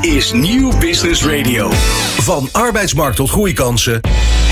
is Nieuw Business Radio. Van arbeidsmarkt tot groeikansen.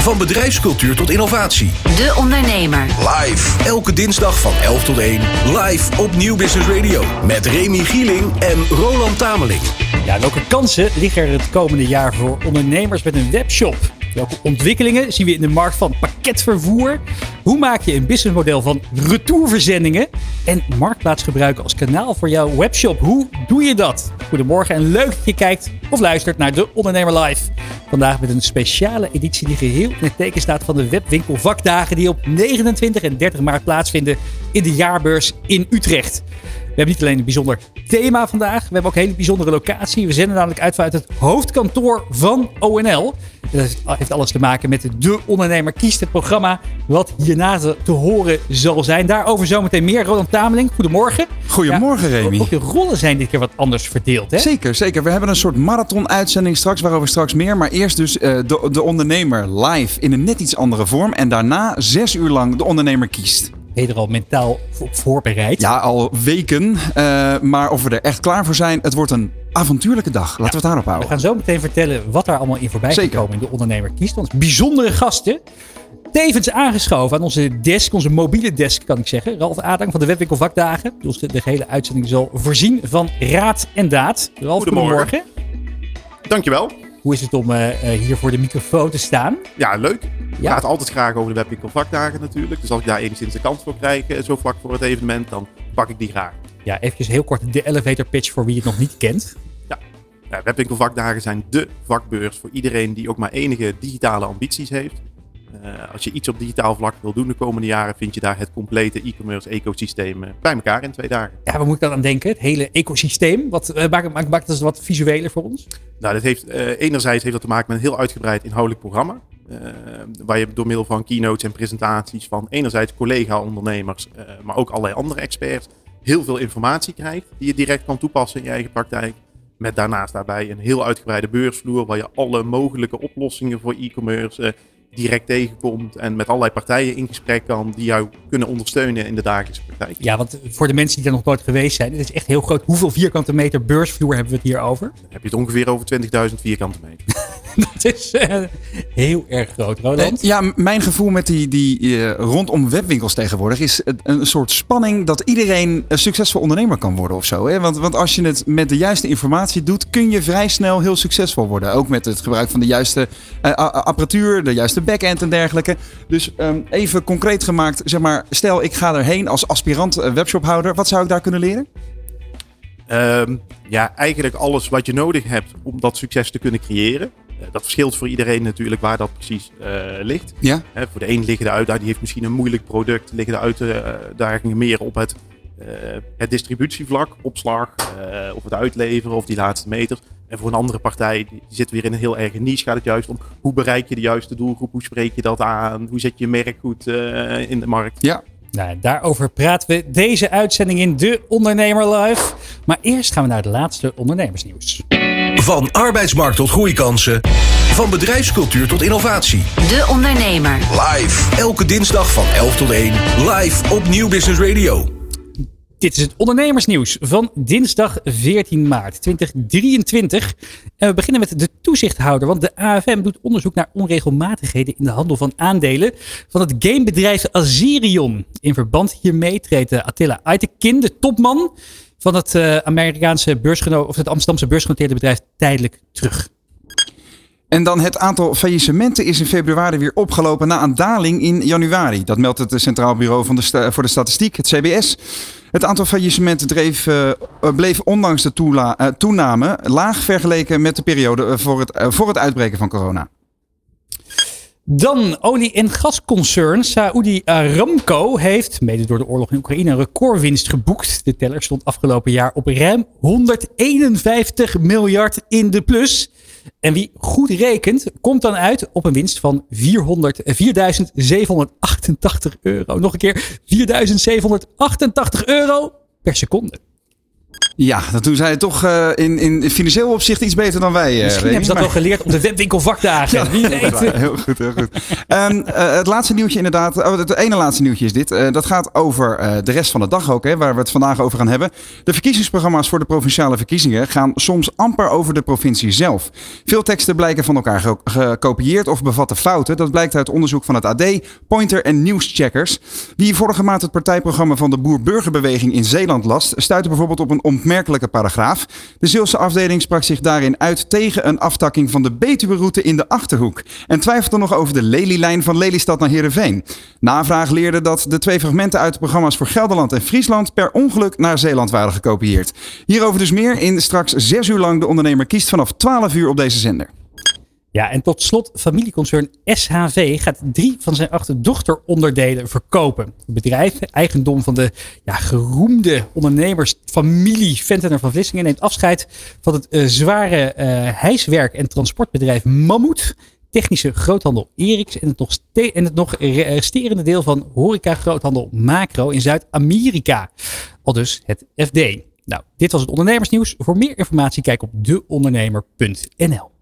Van bedrijfscultuur tot innovatie. De Ondernemer. Live. Elke dinsdag van 11 tot 1. Live op Nieuw Business Radio. Met Remy Gieling en Roland Tameling. Ja, welke kansen liggen er het komende jaar voor ondernemers met een webshop? Welke ontwikkelingen zien we in de markt van pakketvervoer? Hoe maak je een businessmodel van retourverzendingen? En marktplaats gebruiken als kanaal voor jouw webshop. Hoe doe je dat? Goedemorgen en leuk dat je kijkt of luistert naar De Ondernemer Live. Vandaag met een speciale editie die geheel in het teken staat van de webwinkel vakdagen die op 29 en 30 maart plaatsvinden in de jaarbeurs in Utrecht. We hebben niet alleen een bijzonder thema vandaag, we hebben ook een hele bijzondere locatie. We zenden namelijk uit vanuit het hoofdkantoor van ONL. Dat heeft alles te maken met De Ondernemer Kiest, het programma wat hierna te horen zal zijn. Daarover zometeen meer. Roland Tameling, goedemorgen. Goedemorgen, ja, Remy. Ook de rollen zijn dit keer wat anders verdeeld, hè? Zeker, zeker. We hebben een soort marathon-uitzending straks, waarover straks meer. Maar eerst dus uh, de, de ondernemer live in een net iets andere vorm. En daarna zes uur lang De Ondernemer Kiest. Ben je er al mentaal op voorbereid? Ja, al weken. Uh, maar of we er echt klaar voor zijn, het wordt een avontuurlijke dag. Laten ja, we het daarop houden. We gaan zo meteen vertellen wat daar allemaal in voorbij is gekomen in De Ondernemer Kiest. Ons bijzondere gasten. Tevens aangeschoven aan onze desk, onze mobiele desk kan ik zeggen. Ralf Adang van de Webwinkel Vakdagen. Die ons de, de hele uitzending zal voorzien van raad en daad. Ralf, goedemorgen. goedemorgen. Dankjewel. Hoe is het om uh, hier voor de microfoon te staan? Ja, leuk. Ik ja. praat altijd graag over de Webwinkel vakdagen natuurlijk. Dus als ik daar enigszins de kans voor krijg, zo vlak voor het evenement, dan pak ik die graag. Ja, even heel kort de elevator pitch voor wie het nog niet kent. Ja, ja Webwinkel vakdagen zijn de vakbeurs voor iedereen die ook maar enige digitale ambities heeft. Uh, als je iets op digitaal vlak wil doen de komende jaren, vind je daar het complete e-commerce ecosysteem uh, bij elkaar in twee dagen. Ja, waar moet ik dan aan denken? Het hele ecosysteem. Wat uh, maakt, maakt, maakt dat wat visueler voor ons? Nou, dat heeft, enerzijds heeft dat te maken met een heel uitgebreid inhoudelijk programma. waar je door middel van keynotes en presentaties van enerzijds collega-ondernemers, maar ook allerlei andere experts, heel veel informatie krijgt die je direct kan toepassen in je eigen praktijk. Met daarnaast daarbij een heel uitgebreide beursvloer waar je alle mogelijke oplossingen voor e-commerce direct tegenkomt en met allerlei partijen in gesprek kan die jou kunnen ondersteunen in de dagelijkse praktijk. Ja, want voor de mensen die daar nog nooit geweest zijn, het is echt heel groot. Hoeveel vierkante meter beursvloer hebben we het hier over? Dan heb je het ongeveer over 20.000 vierkante meter. dat is uh, heel erg groot, Roland. Ja, mijn gevoel met die, die uh, rondom webwinkels tegenwoordig is een soort spanning dat iedereen een succesvol ondernemer kan worden of zo. Hè? Want, want als je het met de juiste informatie doet, kun je vrij snel heel succesvol worden. Ook met het gebruik van de juiste uh, apparatuur, de juiste backend en dergelijke. Dus um, even concreet gemaakt, zeg maar, stel ik ga erheen als aspirant webshophouder. Wat zou ik daar kunnen leren? Um, ja, eigenlijk alles wat je nodig hebt om dat succes te kunnen creëren. Uh, dat verschilt voor iedereen natuurlijk waar dat precies uh, ligt. Ja. Uh, voor de een liggen de uitdagingen, die heeft misschien een moeilijk product, liggen de uitdagingen meer op het, het distributievlak, opslag, of het uitleveren of die laatste meters. En voor een andere partij, die zit weer in een heel erg niche, gaat het juist om hoe bereik je de juiste doelgroep, hoe spreek je dat aan, hoe zet je je merk goed in de markt. Ja. Nou, daarover praten we deze uitzending in De Ondernemer Live. Maar eerst gaan we naar het laatste ondernemersnieuws. Van arbeidsmarkt tot groeikansen. Van bedrijfscultuur tot innovatie. De Ondernemer. Live. Elke dinsdag van 11 tot 1. Live op Nieuw Business Radio. Dit is het ondernemersnieuws van dinsdag 14 maart 2023. En we beginnen met de toezichthouder, want de AFM doet onderzoek naar onregelmatigheden in de handel van aandelen van het gamebedrijf Azerion. In verband hiermee treedt Attila Aytekin, de topman van het uh, Amerikaanse beursgenoot of het Amsterdamse beursgenoteerde bedrijf, tijdelijk terug. En dan het aantal faillissementen is in februari weer opgelopen na een daling in januari. Dat meldt het Centraal Bureau van de voor de Statistiek, het CBS. Het aantal faillissementen uh, bleef ondanks de uh, toename laag vergeleken met de periode voor het, voor het uitbreken van corona. Dan olie- en gasconcern Saudi Aramco heeft, mede door de oorlog in Oekraïne, een recordwinst geboekt. De teller stond afgelopen jaar op ruim 151 miljard in de plus. En wie goed rekent, komt dan uit op een winst van 4.788 euro. Nog een keer 4.788 euro per seconde. Ja, dat doen zij toch uh, in, in financieel opzicht iets beter dan wij. Uh, Misschien hebben ze dat wel geleerd op de webwinkelvakdagen. Ja, Wie weet. Heel goed, heel goed. um, uh, het laatste nieuwtje inderdaad. Oh, het ene laatste nieuwtje is dit. dat gaat over de rest van de dag ook, hè, waar we het vandaag over gaan hebben. De verkiezingsprogramma's voor de provinciale verkiezingen gaan soms amper over de provincie zelf. Veel teksten blijken van elkaar gekopieerd of bevatten fouten. Dat blijkt uit onderzoek van het AD, Pointer en Nieuwscheckers. Wie vorige maand het partijprogramma van de Boer-Burgerbeweging in Zeeland las, stuitte bijvoorbeeld op een opmerkelijke paragraaf. De Zeelse afdeling sprak zich daarin uit tegen een aftakking van de Betuwe-route in de Achterhoek. En twijfelde nog over de Lelylijn van Lelystad naar Heerenveen. Navraag leerde dat de twee fragmenten uit de programma's voor Gelderland en Friesland per ongeluk naar Zeeland waren gekopieerd. Hierover dus meer in straks zes uur lang de ondernemer kiest vanaf 12 uur op deze zender. Ja, en tot slot, familieconcern SHV gaat drie van zijn acht dochteronderdelen verkopen. Het bedrijf, eigendom van de ja, geroemde ondernemersfamilie Ventener van Vlissingen, neemt afscheid van het uh, zware uh, hijswerk- en transportbedrijf Mammoet, technische groothandel Eriks en het nog, en het nog resterende deel van horeca groothandel Macro in Zuid-Amerika. Al dus het FD. Nou, dit was het ondernemersnieuws. Voor meer informatie kijk op deondernemer.nl.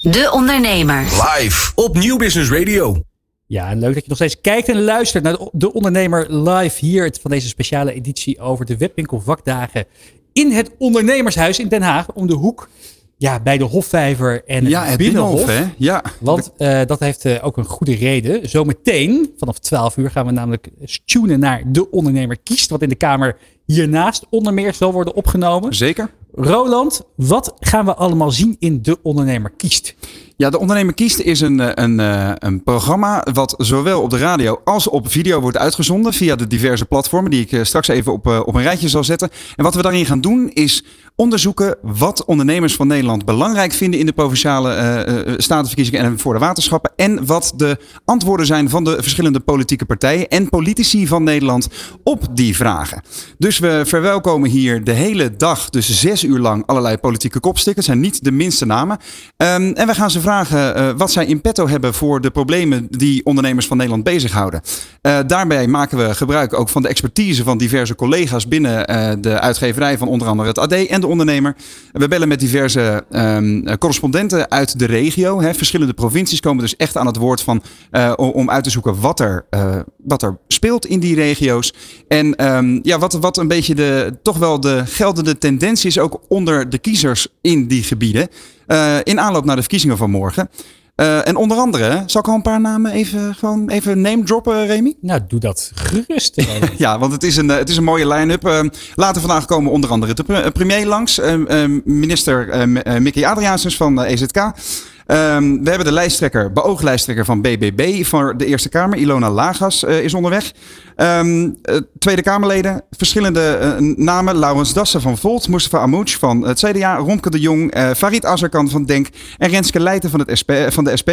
De Ondernemer. Live op Nieuw Business Radio. Ja, en leuk dat je nog steeds kijkt en luistert naar De Ondernemer live hier van deze speciale editie over de webwinkel vakdagen in het Ondernemershuis in Den Haag om de hoek. Ja, bij de Hofvijver en ja, het Binnenhof. hè? Ja. Want uh, dat heeft uh, ook een goede reden. Zometeen, vanaf 12 uur, gaan we namelijk tunen naar De Ondernemer Kiest. Wat in de Kamer hiernaast onder meer zal worden opgenomen. Zeker. Roland, wat gaan we allemaal zien in De Ondernemer Kiest? Ja, De Ondernemer Kiest is een, eh, een, eh, een programma wat zowel op de radio als op video wordt uitgezonden via de diverse platformen die ik eh, straks even op, op een rijtje zal zetten. En wat we daarin gaan doen is onderzoeken wat ondernemers van Nederland belangrijk vinden in de provinciale uh, statenverkiezingen en voor de waterschappen. En wat de antwoorden zijn van de verschillende politieke partijen en politici van Nederland op die vragen. Dus we verwelkomen hier de hele dag, dus zes uur lang, allerlei politieke kopstukken. Het zijn niet de minste namen. Um, en we gaan ze vragen wat zij in petto hebben voor de problemen die ondernemers van Nederland bezighouden. Daarbij maken we gebruik ook van de expertise van diverse collega's binnen de uitgeverij van onder andere het AD en de ondernemer. We bellen met diverse um, correspondenten uit de regio. Hè. Verschillende provincies komen dus echt aan het woord van, om uit te zoeken wat er, wat er speelt in die regio's. En um, ja, wat, wat een beetje de, toch wel de geldende tendentie is ook onder de kiezers in die gebieden. Uh, in aanloop naar de verkiezingen van morgen. Uh, en onder andere, zal ik al een paar namen even, gewoon even name droppen, Remy? Nou, doe dat gerust. ja, want het is een, het is een mooie line-up. Uh, later vandaag komen onder andere de premier langs. minister Mickey Adriaansens van EZK. Um, we hebben de lijsttrekker, beooglijsttrekker van BBB voor de Eerste Kamer, Ilona Lagas, uh, is onderweg. Um, Tweede Kamerleden, verschillende uh, namen. Laurens Dassen van Volt, Mustafa Amouch van het CDA, Romke de Jong, Farid Azarkan van Denk en Renske Leijten van, het SP, van de SP.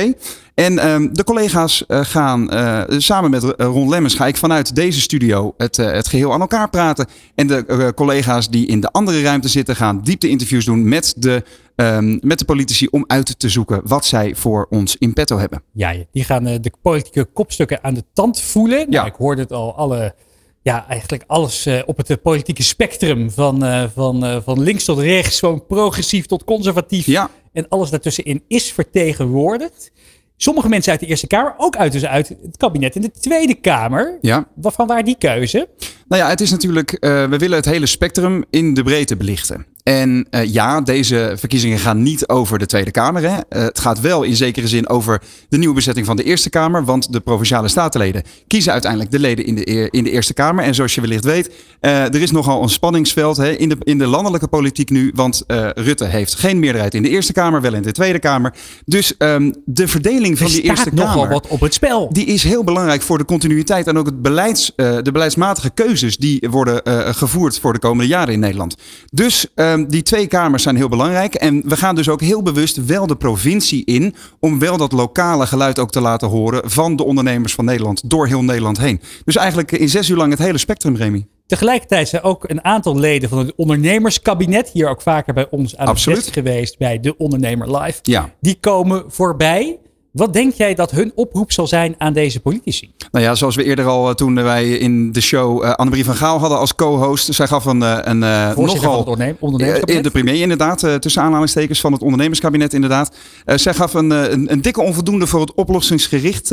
En um, de collega's gaan samen met Ron Lemmens, ga ik vanuit deze studio het, het geheel aan elkaar praten. En de collega's die in de andere ruimte zitten gaan diepte interviews doen met de Um, met de politici om uit te zoeken wat zij voor ons in petto hebben. Ja, die gaan de politieke kopstukken aan de tand voelen. Nou, ja. ik hoorde het al, alle, ja, eigenlijk alles uh, op het uh, politieke spectrum. Van, van, van links tot rechts, van progressief tot conservatief. Ja. En alles daartussenin is vertegenwoordigd. Sommige mensen uit de Eerste Kamer, ook uit, dus uit het kabinet in de Tweede Kamer. Ja. Waarvan waar die keuze? Nou ja, het is natuurlijk, we willen het hele spectrum in de breedte belichten. En uh, ja, deze verkiezingen gaan niet over de Tweede Kamer. Hè. Uh, het gaat wel in zekere zin over de nieuwe bezetting van de Eerste Kamer. Want de provinciale statenleden kiezen uiteindelijk de leden in de, in de Eerste Kamer. En zoals je wellicht weet, uh, er is nogal een spanningsveld hè, in, de, in de landelijke politiek nu. Want Rutte heeft geen meerderheid in de Eerste Kamer, wel in de Tweede Kamer. Dus um, de verdeling van die Eerste nogal Kamer. wat op het spel. Die is heel belangrijk voor de continuïteit en ook het beleids, de beleidsmatige keuzes die worden gevoerd voor de komende jaren in Nederland. Dus um, die twee kamers zijn heel belangrijk. En we gaan dus ook heel bewust wel de provincie in. Om wel dat lokale geluid ook te laten horen van de ondernemers van Nederland. Door heel Nederland heen. Dus eigenlijk in zes uur lang het hele spectrum, Remy. Tegelijkertijd zijn ook een aantal leden van het ondernemerskabinet. Hier ook vaker bij ons aan het geweest bij de Ondernemer Live. Ja. Die komen voorbij. Wat denk jij dat hun oproep zal zijn aan deze politici? Nou ja, zoals we eerder al eh, toen wij in de show uh, Annemarie van Gaal hadden als co-host. Zij gaf een, uh, een uh, nogal... Ondernemerskabinet? de premier inderdaad, tussen aanhalingstekens van het ondernemerskabinet inderdaad. zij gaf een, een, een, dikke onvoldoende voor het oplossingsgericht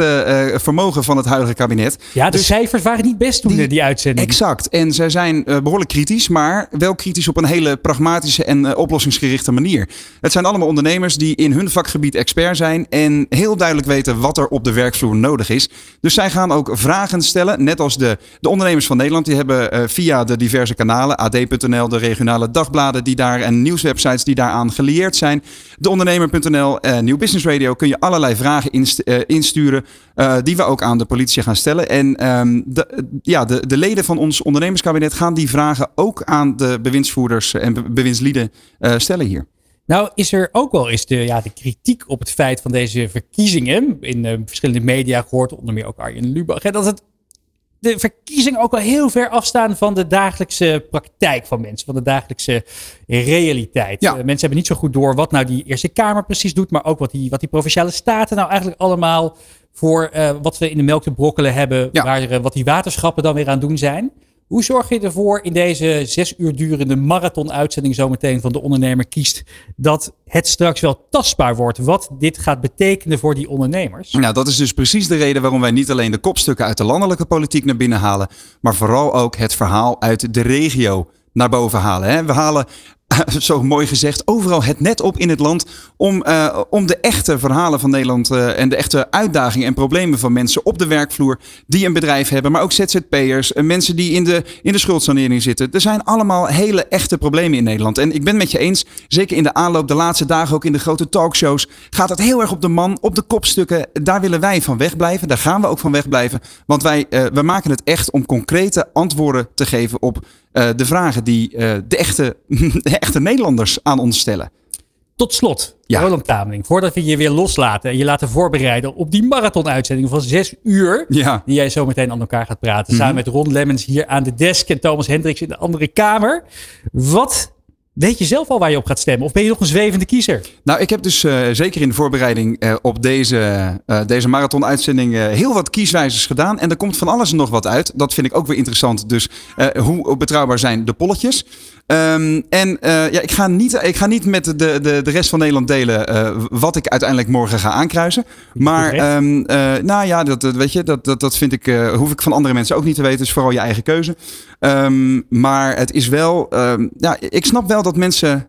vermogen van het huidige kabinet. Ja, de dus cijfers waren niet best toen die, die uitzending. Exact. En zij zijn behoorlijk kritisch, maar wel kritisch op een hele pragmatische en oplossingsgerichte manier. Het zijn allemaal ondernemers die in hun vakgebied expert zijn en heel duidelijk weten wat er op de werkvloer nodig is. Dus zij gaan ook vragen stellen, net als de, de ondernemers van Nederland. Die hebben uh, via de diverse kanalen, ad.nl, de regionale dagbladen die daar en nieuwswebsites die daaraan gelieerd zijn. De ondernemer.nl, uh, Nieuw Business Radio kun je allerlei vragen uh, insturen die we ook aan de politie gaan stellen. En um, de, ja, de, de leden van ons ondernemerskabinet gaan die vragen ook aan de bewindsvoerders en bewindslieden stellen hier. Nou is er ook wel eens de, ja, de kritiek op het feit van deze verkiezingen in uh, verschillende media gehoord, onder meer ook Arjen Lubach, dat het de verkiezingen ook wel heel ver afstaan van de dagelijkse praktijk van mensen, van de dagelijkse realiteit. Ja. Uh, mensen hebben niet zo goed door wat nou die Eerste Kamer precies doet, maar ook wat die, wat die provinciale staten nou eigenlijk allemaal voor uh, wat we in de melk te brokkelen hebben, ja. waar, wat die waterschappen dan weer aan doen zijn. Hoe zorg je ervoor in deze zes uur durende marathon-uitzending zometeen van de ondernemer kiest, dat het straks wel tastbaar wordt wat dit gaat betekenen voor die ondernemers? Nou, dat is dus precies de reden waarom wij niet alleen de kopstukken uit de landelijke politiek naar binnen halen, maar vooral ook het verhaal uit de regio naar boven halen. We halen zo mooi gezegd, overal het net op in het land om, uh, om de echte verhalen van Nederland uh, en de echte uitdagingen en problemen van mensen op de werkvloer die een bedrijf hebben, maar ook ZZP'ers, en mensen die in de, in de schuldsanering zitten. Er zijn allemaal hele echte problemen in Nederland. En ik ben met je eens, zeker in de aanloop de laatste dagen, ook in de grote talkshows, gaat het heel erg op de man, op de kopstukken. Daar willen wij van wegblijven, daar gaan we ook van wegblijven, want wij we maken het echt om concrete antwoorden te geven op uh, de vragen die uh, de, echte, de echte Nederlanders aan ons stellen. Tot slot, ja. Roland Tameling, voordat we je weer loslaten en je laten voorbereiden op die marathon-uitzending van zes uur, ja. die jij zo meteen aan elkaar gaat praten, mm -hmm. samen met Ron Lemmens hier aan de desk en Thomas Hendricks in de andere kamer. Wat Weet je zelf al waar je op gaat stemmen? Of ben je nog een zwevende kiezer? Nou, ik heb dus uh, zeker in de voorbereiding uh, op deze, uh, deze marathon-uitzending heel wat kieswijzers gedaan. En er komt van alles en nog wat uit. Dat vind ik ook weer interessant. Dus hoe betrouwbaar zijn de polletjes? Um, en ja, ik, ga niet, ik ga niet met de, de, de rest van Nederland delen wat ik uiteindelijk morgen ga aankruisen. Maar um, nou ja, dat, weet je, dat, dat, dat vind ik, hoef ik van andere mensen ook niet te weten. Dus vooral je eigen keuze. Um, maar het is wel, ja, ik snap wel dat mensen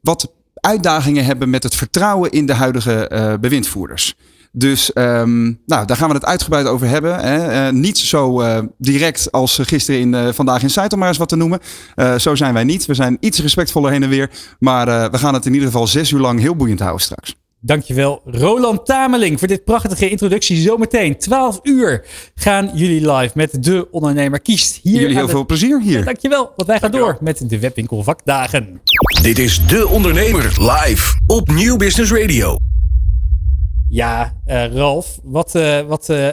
wat uitdagingen hebben met het vertrouwen in de huidige bewindvoerders. Dus um, nou, daar gaan we het uitgebreid over hebben. Hè. Uh, niet zo uh, direct als gisteren in uh, Vandaag in Zuid, om maar eens wat te noemen. zo zijn wij niet. We zijn iets respectvoller heen en weer. Maar we gaan het in ieder geval zes uur lang heel boeiend houden straks. Dankjewel, Roland Tameling, voor dit prachtige introductie. Zometeen, 12 uur, gaan jullie live met De Ondernemer Kiest. Hier jullie heel de... veel plezier hier. Ja, dankjewel, want wij gaan door met de Webwinkel Vakdagen. Dit is De Ondernemer live op Nieuw Business Radio. Ja, uh, Ralf, wat, uh, wat, uh,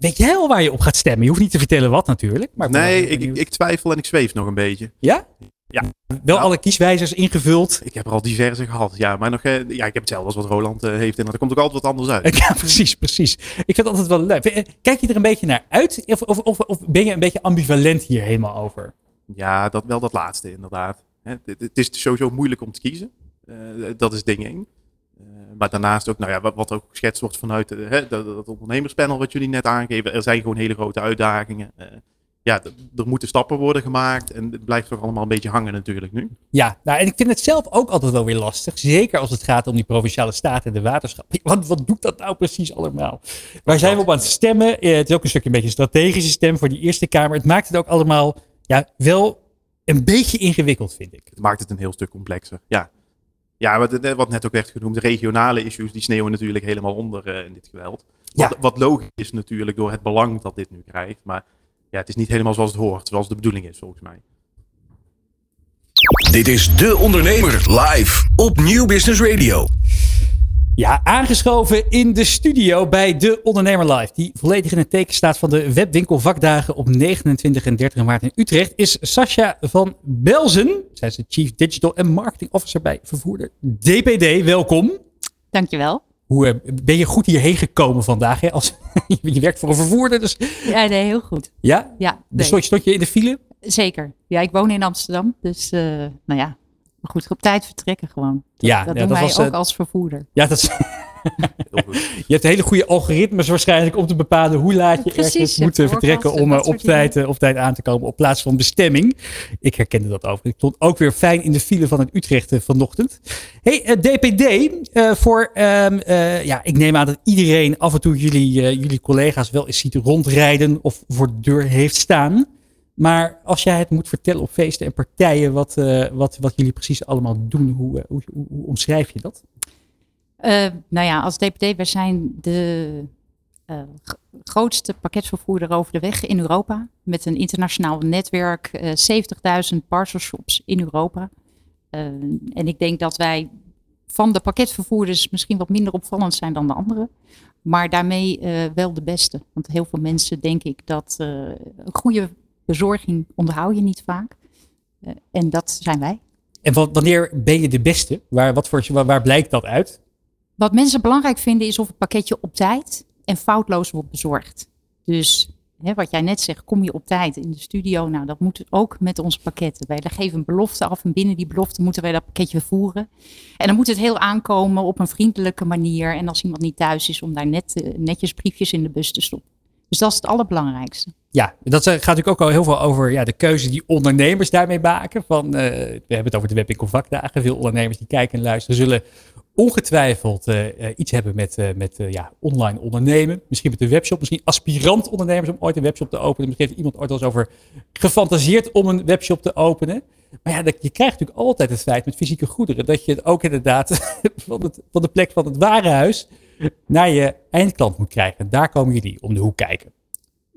weet jij al waar je op gaat stemmen? Je hoeft niet te vertellen wat natuurlijk. Maar nee, ik, ik, twijfel en ik zweef nog een beetje. Ja? Ja. Wel alle kieswijzers ingevuld. Ik heb er al diverse gehad. Ja, maar nog, ja, ik heb hetzelfde als wat Roland heeft. En er komt ook altijd wat anders uit. Ja, precies, precies. Ik vind het altijd wel leuk. Kijk je er een beetje naar uit? Of, of, of, of ben je een beetje ambivalent hier helemaal over? Ja, dat, wel dat laatste inderdaad. Het, het is sowieso moeilijk om te kiezen. dat is ding één. Maar daarnaast ook, nou ja, wat, wat ook geschetst wordt vanuit hè, dat, dat, ondernemerspanel wat jullie net aangeven. Er zijn gewoon hele grote uitdagingen. Uh, ja, er moeten stappen worden gemaakt. En het blijft toch allemaal een beetje hangen natuurlijk nu. Ja, nou, en ik vind het zelf ook altijd wel weer lastig. Zeker als het gaat om die provinciale staten en de waterschap. Wat, wat doet dat nou precies allemaal? Waar zijn we op aan het stemmen? Het is ook een stukje een beetje een strategische stem voor die Eerste Kamer. Het maakt het ook allemaal ja, wel een beetje ingewikkeld, vind ik. Het maakt het een heel stuk complexer, ja. Ja, wat, wat net ook werd genoemd, de regionale issues, die sneeuwen natuurlijk helemaal onder uh, in dit geweld. Wat, ja. wat logisch is natuurlijk door het belang dat dit nu krijgt. Maar ja, het is niet helemaal zoals het hoort, zoals de bedoeling is volgens mij. Dit is De Ondernemer live op Nieuw Business Radio. Ja, aangeschoven in de studio bij De Ondernemer Live. Die volledig in het teken staat van de webwinkel vakdagen op 29 en 30 maart in Utrecht. Is Sascha van Belzen. Zij is de Chief Digital en Marketing Officer bij vervoerder DPD. Welkom. Dankjewel. Hoe eh, ben je goed hierheen gekomen vandaag? Hè? Als, je werkt voor een vervoerder, dus Ja, nee, heel goed. ja? Ja, Dus stond je in de file? zeker. Ja, ik woon in Amsterdam, dus eh, nou ja, maar goed, op tijd vertrekken gewoon. Dat, Ja, dat ja, doen dat wij was, ook eh, als vervoerder. Ja, dat is, je hebt hele goede algoritmes waarschijnlijk om te bepalen hoe laat je Precies, ergens moet eh, vertrekken om eh, op tijd, op tijd aan te komen op plaats van bestemming. Ik herkende dat over. Ik stond ook weer fijn in de file van het Utrecht vanochtend. Hey, DPD, voor, ehm, eh, ja, ik neem aan dat iedereen af en toe jullie, jullie collega's wel eens ziet rondrijden of voor de deur heeft staan. Maar als jij het moet vertellen op feesten en partijen, wat, eh, wat, wat jullie precies allemaal doen, hoe, eh, hoe, hoe, omschrijf je dat? Eh, nou ja, als DPD, wij zijn de grootste pakketvervoerder over de weg in Europa. Met een internationaal netwerk, eh 70.000 parcel shops in Europa. En ik denk dat wij van de pakketvervoerders misschien wat minder opvallend zijn dan de anderen. Maar daarmee wel de beste. Want heel veel mensen denk ik dat een goede bezorging onderhoud je niet vaak. Eh, en dat zijn wij. En wa- wanneer ben je de beste? Waar, wat voor, waar, waar blijkt dat uit? Wat mensen belangrijk vinden is of het pakketje op tijd en foutloos wordt bezorgd. Dus hè, wat jij net zegt, kom je op tijd in de studio. Nou, dat moet ook met onze pakketten. Wij geven een belofte af en binnen die belofte moeten wij dat pakketje voeren. En dan moet het heel aankomen op een vriendelijke manier. En als iemand niet thuis is, om daar net, eh, netjes briefjes in de bus te stoppen. Dus dat is het allerbelangrijkste. Ja, dat eh, gaat natuurlijk ook al heel veel over ja, de keuze die ondernemers daarmee maken. Van, eh, we hebben het over de webwinkel vakdagen. Veel ondernemers die kijken en luisteren zullen ongetwijfeld eh, iets hebben met, met ja, online ondernemen. Misschien met een webshop, misschien aspirant ondernemers om ooit een webshop te openen. Misschien heeft iemand ooit al eens over gefantaseerd om een webshop te openen. Maar ja, je krijgt natuurlijk altijd het feit met fysieke goederen dat je het ook inderdaad van de plek van het warenhuis naar je eindklant moet krijgen. En daar komen jullie om de hoek kijken.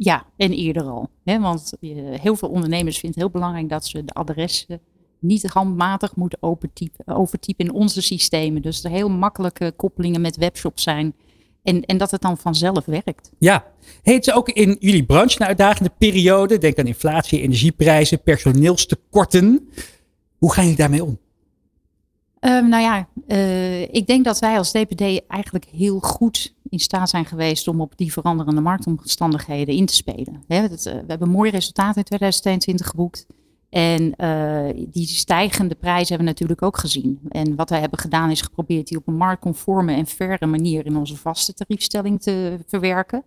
Ja, en eerder al. Hè? Want eh, heel veel ondernemers vinden het heel belangrijk dat ze de adressen niet handmatig moeten overtypen in onze systemen. Dus er heel makkelijke koppelingen met webshops zijn. En, en dat het dan vanzelf werkt. Ja, heet ze ook in jullie branche een uitdagende periode? Denk aan inflatie, energieprijzen, personeelstekorten. Hoe gaan jullie daarmee om? Ehm, nou ja, eh, ik denk dat wij als DPD eigenlijk heel goed in staat zijn geweest om op die veranderende marktomstandigheden in te spelen. Eh, we hebben mooie resultaten in 2022 geboekt. En eh, die stijgende prijzen hebben we natuurlijk ook gezien. En wat wij hebben gedaan is geprobeerd die op een marktconforme en faire manier in onze vaste tariefstelling te verwerken.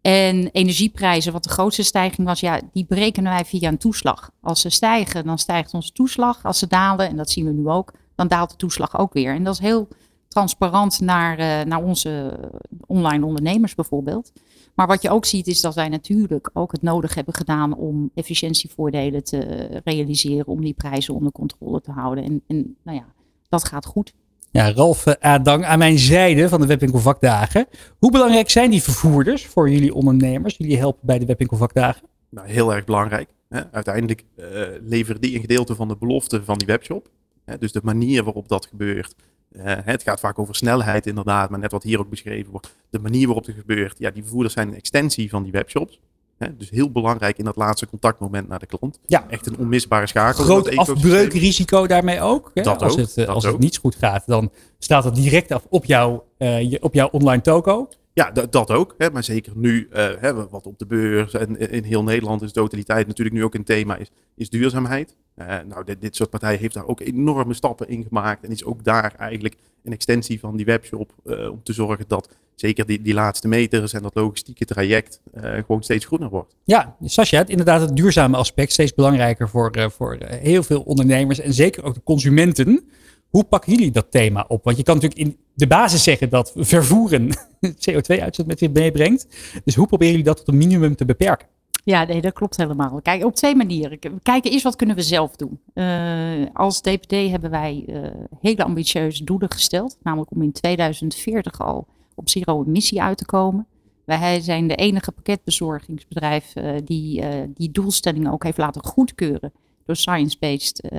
En energieprijzen, wat de grootste stijging was, ja, die berekenen wij via een toeslag. Als ze stijgen, dan stijgt onze toeslag. Als ze dalen, en dat zien we nu ook, dan daalt de toeslag ook weer. En dat is heel transparant naar, eh, naar onze online ondernemers bijvoorbeeld. Maar wat je ook ziet is dat wij natuurlijk ook het nodig hebben gedaan om efficiëntievoordelen te realiseren, om die prijzen onder controle te houden. En, en nou ja, dat gaat goed. Ja, Ralf eh, Adang aan mijn zijde van de Webwinkel Vakdagen. Hoe belangrijk zijn die vervoerders voor jullie ondernemers? Jullie helpen bij de Webwinkel Vakdagen? Nou, heel erg belangrijk. Hè. Uiteindelijk eh, leveren die een gedeelte van de belofte van die webshop. Hè. Dus de manier waarop dat gebeurt. Eh, het gaat vaak over snelheid inderdaad, maar net wat hier ook beschreven wordt. De manier waarop het gebeurt. Ja, die vervoerders zijn een extensie van die webshops. Hè. Dus heel belangrijk in dat laatste contactmoment naar de klant. Ja, Echt een onmisbare schakel. groot dat afbreukrisico daarmee ook. Hè? Dat als ook, het, eh, dat als het niet goed gaat, dan staat het direct af op, jouw eh, op jouw online toko. Ja, dat ook. Hè, maar zeker nu, eh, hè, wat op de beurs en in heel Nederland is totaliteit natuurlijk nu ook een thema, is, is duurzaamheid. Eh, nou, dit, dit soort partijen heeft daar ook enorme stappen in gemaakt. En is ook daar eigenlijk een extensie van die webshop eh, om te zorgen dat zeker die, die laatste meters en dat logistieke traject gewoon steeds groener wordt. Ja, Sascha, het, inderdaad het duurzame aspect steeds belangrijker voor, voor heel veel ondernemers en zeker ook de consumenten. Hoe pakken jullie dat thema op? Want je kan natuurlijk in de basis zeggen dat vervoeren CO2-uitstoot met zich meebrengt. Dus hoe proberen jullie dat tot een minimum te beperken? Ja, nee, dat klopt helemaal. Kijk, op twee manieren. We kijken eerst wat kunnen we zelf doen. Eh, als DPD hebben wij eh, hele ambitieuze doelen gesteld. Namelijk om in 2040 al op zero emissie uit te komen. Wij zijn de enige pakketbezorgingsbedrijf eh, die die doelstellingen ook heeft laten goedkeuren door Science Based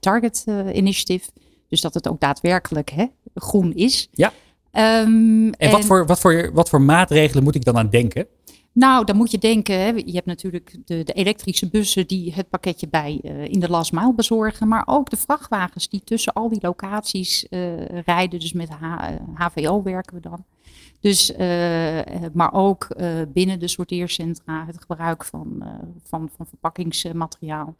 Target Initiative. Dus dat het ook daadwerkelijk hè, groen is. Ja. Ehm, En, wat, voor, wat, voor, wat voor maatregelen moet ik dan aan denken? Nou, dan moet je denken, je hebt natuurlijk de, de elektrische bussen die het pakketje bij uh, in de last mile bezorgen. Maar ook de vrachtwagens die tussen al die locaties uh, rijden. Dus met H, HVO werken we dan. Dus, uh, maar ook binnen de sorteercentra het gebruik van, van, van verpakkingsmateriaal.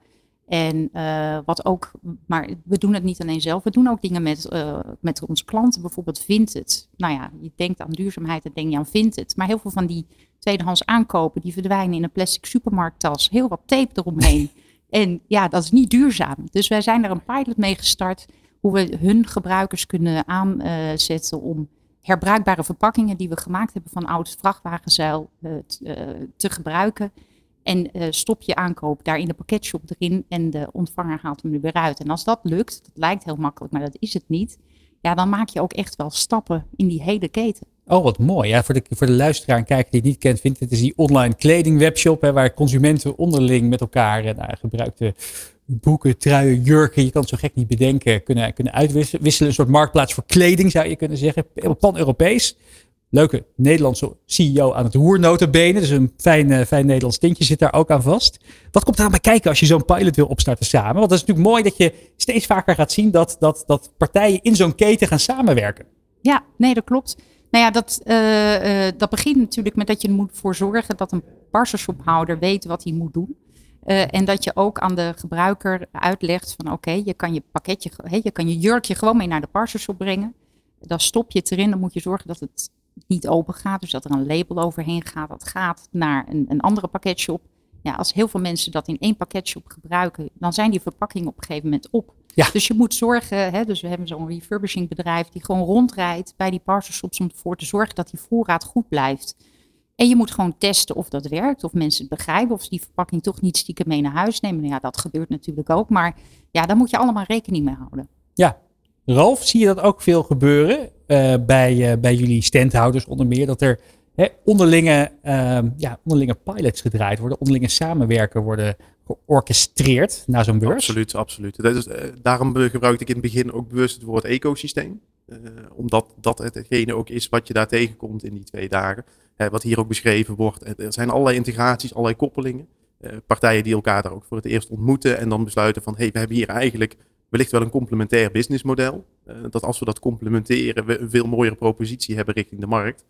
En uh, wat ook, maar we doen het niet alleen zelf, we doen ook dingen met, uh, met onze klanten. Bijvoorbeeld Vinted. Nou ja, je denkt aan duurzaamheid, dan denk je aan Vinted. Maar heel veel van die tweedehands aankopen, die verdwijnen in een plastic supermarkttas. Heel wat tape eromheen. en ja, dat is niet duurzaam. Dus wij zijn er een pilot mee gestart, hoe we hun gebruikers kunnen aanzetten om herbruikbare verpakkingen die we gemaakt hebben van oud vrachtwagenzeil uh, te gebruiken. En uh, stop je aankoop daar in de pakketshop erin en de ontvanger haalt hem er weer uit. En als dat lukt, dat lijkt heel makkelijk, maar dat is het niet. Ja, dan maak je ook echt wel stappen in die hele keten. Oh, wat mooi. Ja, voor, de, voor de luisteraar en kijker die het niet kent, vindt het is die online kledingwebshop. Hè, waar consumenten onderling met elkaar uh, nou, gebruikte boeken, truien, jurken, je kan het zo gek niet bedenken, kunnen, kunnen uitwisselen. Een soort marktplaats voor kleding zou je kunnen zeggen. Pan-Europees leuke Nederlandse CEO aan het roer, notabene. Dus een fijn, uh, fijn Nederlands tintje zit daar ook aan vast. Wat komt er aan bij kijken als je zo'n pilot wil opstarten samen? Want dat is natuurlijk mooi dat je steeds vaker gaat zien dat, dat, dat partijen in zo'n keten gaan samenwerken. Ja, nee, dat klopt. Nou ja, dat, uh, uh, dat begint natuurlijk met dat je moet voor zorgen dat een parcelshophouder weet wat hij moet doen. En dat je ook aan de gebruiker uitlegt van oké, je kan je pakketje, hey, je kan je jurkje gewoon mee naar de parcelshop brengen. Dan stop je het erin, dan moet je zorgen dat het niet open gaat. Dus dat er een label overheen gaat. Dat gaat naar een, een andere pakketshop. Ja, als heel veel mensen dat in één pakketshop gebruiken, dan zijn die verpakkingen op een gegeven moment op. Ja. Dus je moet zorgen, hè, dus we hebben zo'n refurbishing bedrijf die gewoon rondrijdt bij die parcelshops om ervoor te zorgen dat die voorraad goed blijft. En je moet gewoon testen of dat werkt, of mensen het begrijpen, of ze die verpakking toch niet stiekem mee naar huis nemen. Nou ja, dat gebeurt natuurlijk ook, maar ja, daar moet je allemaal rekening mee houden. Ja, Ralf, zie je dat ook veel gebeuren bij, uh, bij jullie standhouders onder meer? Dat er hè, onderlinge, uh, ja, onderlinge pilots gedraaid worden, onderlinge samenwerken worden georchestreerd naar zo'n beurs? Absoluut, absoluut. Dat is, uh, daarom gebruikte ik in het begin ook bewust het woord ecosysteem. omdat dat hetgene ook is wat je daar tegenkomt in die twee dagen. wat hier ook beschreven wordt. Er zijn allerlei integraties, allerlei koppelingen. partijen die elkaar daar ook voor het eerst ontmoeten en dan besluiten van hé, hey, we hebben hier eigenlijk wellicht wel een complementair businessmodel. Uh, dat als we dat complementeren, we een veel mooiere propositie hebben richting de markt.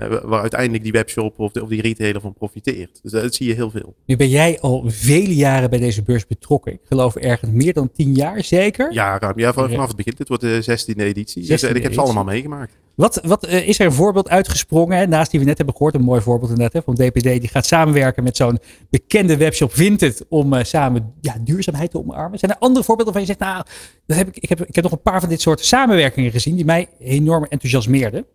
Uh, waar uiteindelijk die webshop of, de, of die retailer van profiteert. Dus dat zie je heel veel. Nu ben jij al vele jaren bij deze beurs betrokken. Ik geloof ergens meer dan tien jaar zeker? Ja, ruim, ja vanaf het begin. Dit wordt de 16e editie. 16e dus, ik heb ze allemaal meegemaakt. Wat, wat uh, is er een voorbeeld uitgesprongen? Hè? Naast die we net hebben gehoord, een mooi voorbeeld inderdaad. Hè, van DPD die gaat samenwerken met zo'n bekende webshop Vinted. Om uh, samen ja, duurzaamheid te omarmen. Zijn er andere voorbeelden waarvan je zegt, nou, dat heb ik, ik, heb, ik heb nog een paar van dit soort samenwerkingen gezien. Die mij enorm enthousiasmeerden.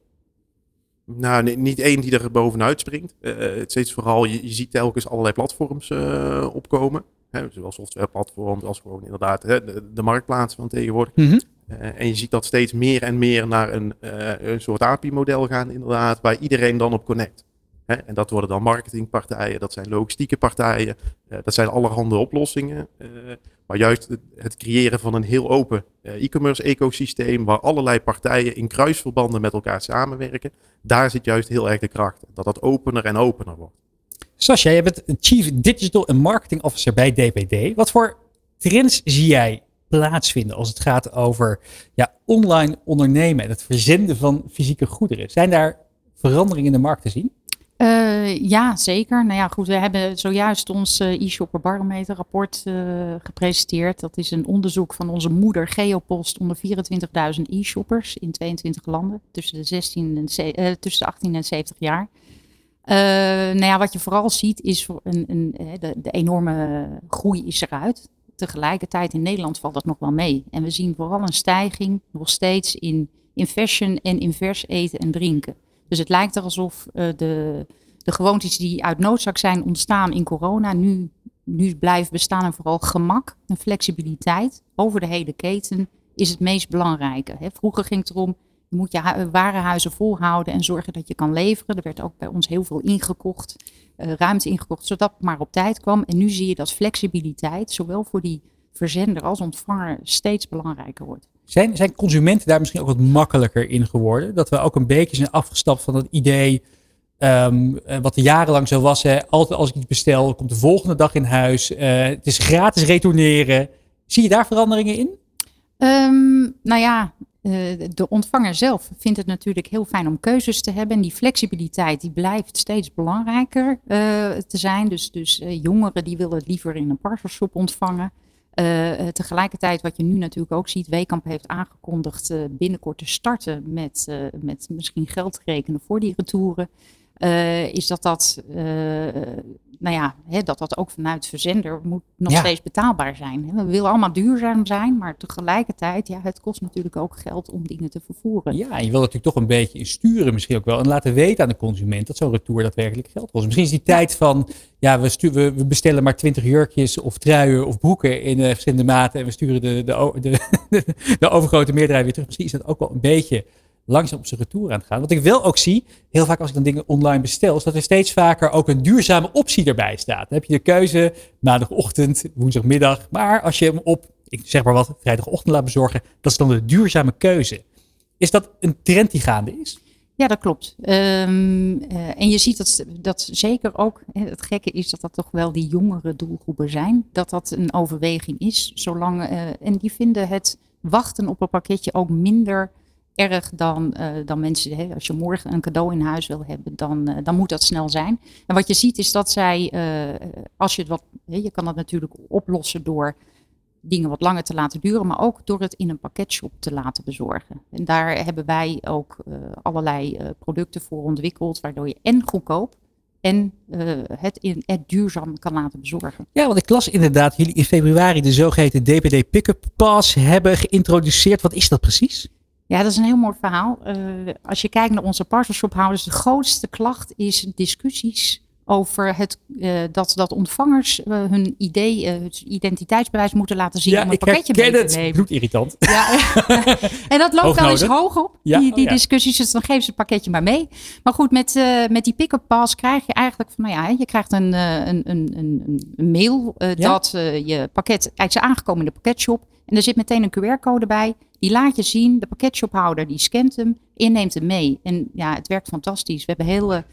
Nou, nee, niet één die er bovenuit springt. Uh, het steeds vooral, je, je ziet telkens allerlei platforms uh, opkomen. Hè, zowel softwareplatforms als gewoon inderdaad hè, de, de marktplaats van tegenwoordig. Mm -hmm. uh, en je ziet dat steeds meer en meer naar een, een soort API-model gaan inderdaad, waar iedereen dan op connect. Hè, en dat worden dan marketingpartijen, dat zijn logistieke partijen, dat zijn allerhande oplossingen. Maar juist het, creëren van een heel open uh, e-commerce ecosysteem, waar allerlei partijen in kruisverbanden met elkaar samenwerken, daar zit juist heel erg de kracht. Dat dat opener en opener wordt. Sascha, jij bent Chief Digital and Marketing Officer bij DPD. Wat voor trends zie jij plaatsvinden als het gaat over ja, online ondernemen en het verzenden van fysieke goederen? Zijn daar veranderingen in de markt te zien? Uh, ja, zeker. Nou ja, goed, we hebben zojuist ons uh, e-shopper barometer rapport uh, gepresenteerd. Dat is een onderzoek van onze moeder Geopost onder 24.000 e-shoppers in 22 landen tussen de, 16 en tussen de 18 en 70 jaar. nou ja, wat je vooral ziet is een, een, de, de enorme groei is eruit. Tegelijkertijd in Nederland valt dat nog wel mee. En we zien vooral een stijging nog steeds in, in fashion en in vers eten en drinken. Dus het lijkt er alsof uh, de, de gewoontes die uit noodzaak zijn ontstaan in corona nu, nu blijven bestaan. En vooral gemak en flexibiliteit over de hele keten is het meest belangrijke. Hè. Vroeger ging het erom, je moet je warenhuizen volhouden en zorgen dat je kan leveren. Er werd ook bij ons heel veel ingekocht, uh, ruimte ingekocht, zodat het maar op tijd kwam. En nu zie je dat flexibiliteit, zowel voor die verzender als ontvanger, steeds belangrijker wordt. Zijn, zijn consumenten daar misschien ook wat makkelijker in geworden? Dat we ook een beetje zijn afgestapt van het idee Ehm, eh, wat er jarenlang zo was. Hè. Altijd als ik iets bestel, komt de volgende dag in huis. Eh, het is gratis retourneren. Zie je daar veranderingen in? Ehm, nou ja, eh, de ontvanger zelf vindt het natuurlijk heel fijn om keuzes te hebben. En die flexibiliteit die blijft steeds belangrijker te zijn. Dus, dus jongeren die willen het liever in een parcelshop ontvangen. Uh, tegelijkertijd, wat je nu natuurlijk ook ziet, Weekamp heeft aangekondigd uh, binnenkort te starten met, met misschien geld rekenen voor die retouren. is dat dat nou ja, hè, dat dat ook vanuit verzender moet nog ja. steeds betaalbaar zijn. We willen allemaal duurzaam zijn, maar tegelijkertijd, ja, het kost natuurlijk ook geld om dingen te vervoeren. Ja, en je wil natuurlijk toch een beetje sturen misschien ook wel. En laten weten aan de consument dat zo'n retour daadwerkelijk geld kost. Misschien is die tijd van, ja, we, we, we, bestellen maar 20 jurkjes of truien of broeken in uh, verschillende maten. En we sturen de, de, de, de, de overgrote meerderheid weer terug. Misschien is dat ook wel een beetje langzaam op zijn retour aan het gaan. Wat ik wel ook zie, heel vaak als ik dan dingen online bestel, is dat er steeds vaker ook een duurzame optie erbij staat. Dan heb je de keuze maandagochtend, woensdagmiddag. Maar als je hem op, ik zeg maar wat, vrijdagochtend laat bezorgen, dat is dan de duurzame keuze. Is dat een trend die gaande is? Ja, dat klopt. Um, uh, en je ziet dat, dat zeker ook, het gekke is dat dat toch wel die jongere doelgroepen zijn. Dat dat een overweging is. Zolang, uh, en die vinden het wachten op een pakketje ook minder erg dan, uh, dan mensen. Hè, als je morgen een cadeau in huis wil hebben, dan, uh, dan moet dat snel zijn. En wat je ziet is dat zij, uh, als je wat, hè, je kan dat natuurlijk oplossen door dingen wat langer te laten duren, maar ook door het in een pakketshop te laten bezorgen. En daar hebben wij ook allerlei producten voor ontwikkeld, waardoor je en goedkoop en het, in, het duurzaam kan laten bezorgen. Ja, want ik las inderdaad jullie in februari de zogeheten DPD Pickup Pass hebben geïntroduceerd. Wat is dat precies? Ja, dat is een heel mooi verhaal. Uh, als je kijkt naar onze parcelsshophouders, de grootste klacht is discussies over het, uh, dat, dat ontvangers uh, hun idee, het identiteitsbewijs moeten laten zien ja, om een pakketje mee te het. nemen. Bloedirritant. Ja, en dat loopt wel eens hoog op, ja, die, die oh, ja. discussies. Dus dan geven ze het pakketje maar mee. Maar goed, met, met die pick-up pass krijg je eigenlijk van, nou ja, je krijgt een, een, een, een, een mail dat je pakket eigenlijk is aangekomen in de pakketshop. En er zit meteen een QR-code bij. Die laat je zien. De pakketshophouder die scant hem en neemt hem mee. En ja, het werkt fantastisch. We, hebben hele,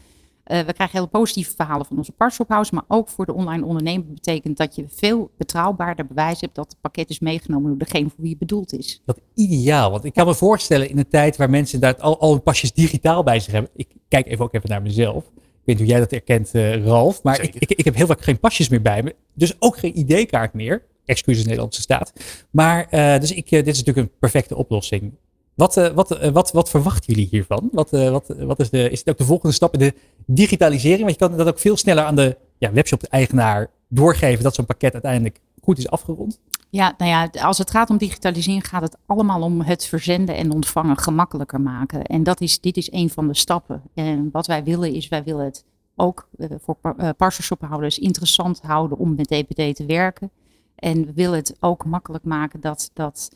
uh, we krijgen hele positieve verhalen van onze parcelshophouds. Maar ook voor de online ondernemer betekent dat je veel betrouwbaarder bewijs hebt dat het pakket is meegenomen door degene voor wie het bedoeld is. Dat ideaal. Want ik kan me voorstellen in een tijd waar mensen daar al, al hun pasjes digitaal bij zich hebben. Ik kijk even ook even naar mezelf. Ik weet niet hoe jij dat herkent, uh, Ralf. Maar ik, ik, ik heb heel vaak geen pasjes meer bij me. Dus ook geen ID-kaart meer excuses Nederlandse staat. Maar uh, dus ik, uh, dit is natuurlijk een perfecte oplossing. Wat, uh, wat, wat, wat verwachten jullie hiervan? Wat, wat, wat is, de, is het ook de volgende stap in de digitalisering? Want je kan dat ook veel sneller aan de ja, webshop-eigenaar doorgeven dat zo'n pakket uiteindelijk goed is afgerond. Ja, nou ja, als het gaat om digitalisering gaat het allemaal om het verzenden en ontvangen gemakkelijker maken. En dat is, dit is een van de stappen. En wat wij willen is, wij willen het ook voor parcelshophouders interessant houden om met DPD te werken. En we willen het ook makkelijk maken dat, dat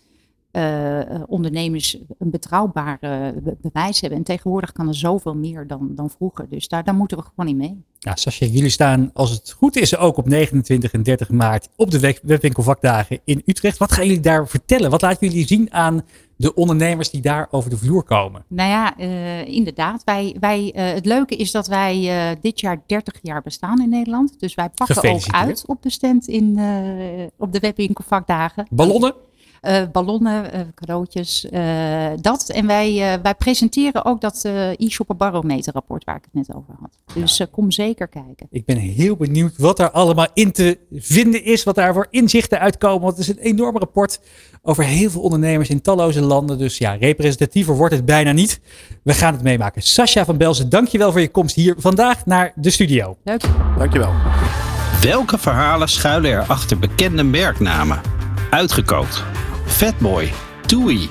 uh, ondernemers een betrouwbare be bewijs hebben. En tegenwoordig kan er zoveel meer dan, dan vroeger. Dus daar, daar moeten we gewoon in mee. Ja, Sascha, jullie staan, als het goed is, ook op 29 en 30 maart op de webwinkelvakdagen in Utrecht. Wat gaan jullie daar vertellen? Wat laten jullie zien aan de ondernemers die daar over de vloer komen? Nou ja, uh, inderdaad. Wij, wij, uh, het leuke is dat wij uh, dit jaar 30 jaar bestaan in Nederland. Dus wij pakken ook uit op de stand in, op de webwinkelvakdagen. Ballonnen? Uh, ballonnen, uh, cadeautjes, uh, dat. En wij, wij presenteren ook dat e-shopper barometer rapport waar ik het net over had. Dus ja. kom zeker kijken. Ik ben heel benieuwd wat daar allemaal in te vinden is, wat daar voor inzichten uitkomen. Want het is een enorm rapport over heel veel ondernemers in talloze landen. Dus ja, representatiever wordt het bijna niet. We gaan het meemaken. Sascha van Belzen, dankjewel voor je komst hier vandaag naar de studio. Leuk. Dankjewel. Welke verhalen schuilen er achter bekende merknamen? Uitgekookt. Fatboy, Toei.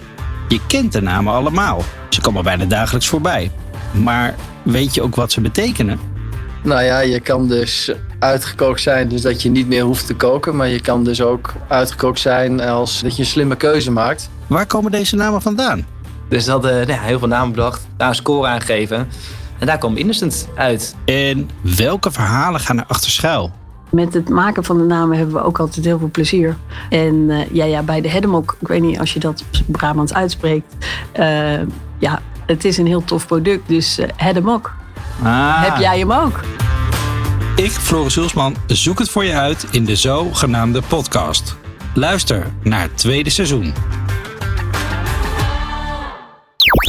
Je kent de namen allemaal. Ze komen bijna dagelijks voorbij. Maar weet je ook wat ze betekenen? Nou ja, je kan dus uitgekookt zijn, dus dat je niet meer hoeft te koken. Maar je kan dus ook uitgekookt zijn als dat je een slimme keuze maakt. Waar komen deze namen vandaan? Dus dat hadden uh, heel veel namen bedacht, daar een score aangegeven. En daar kwam Innocent uit. En welke verhalen gaan er achter schuil? Met het maken van de namen hebben we ook altijd heel veel plezier. En uh, ja, ja, bij de Hedemok, ik weet niet als je dat Brabants uitspreekt. Uh, ja, het is een heel tof product, dus uh, Hedemok. Ah. heb jij hem ook. Ik, Floris Hulsman, zoek het voor je uit in de zogenaamde podcast. Luister naar het tweede seizoen.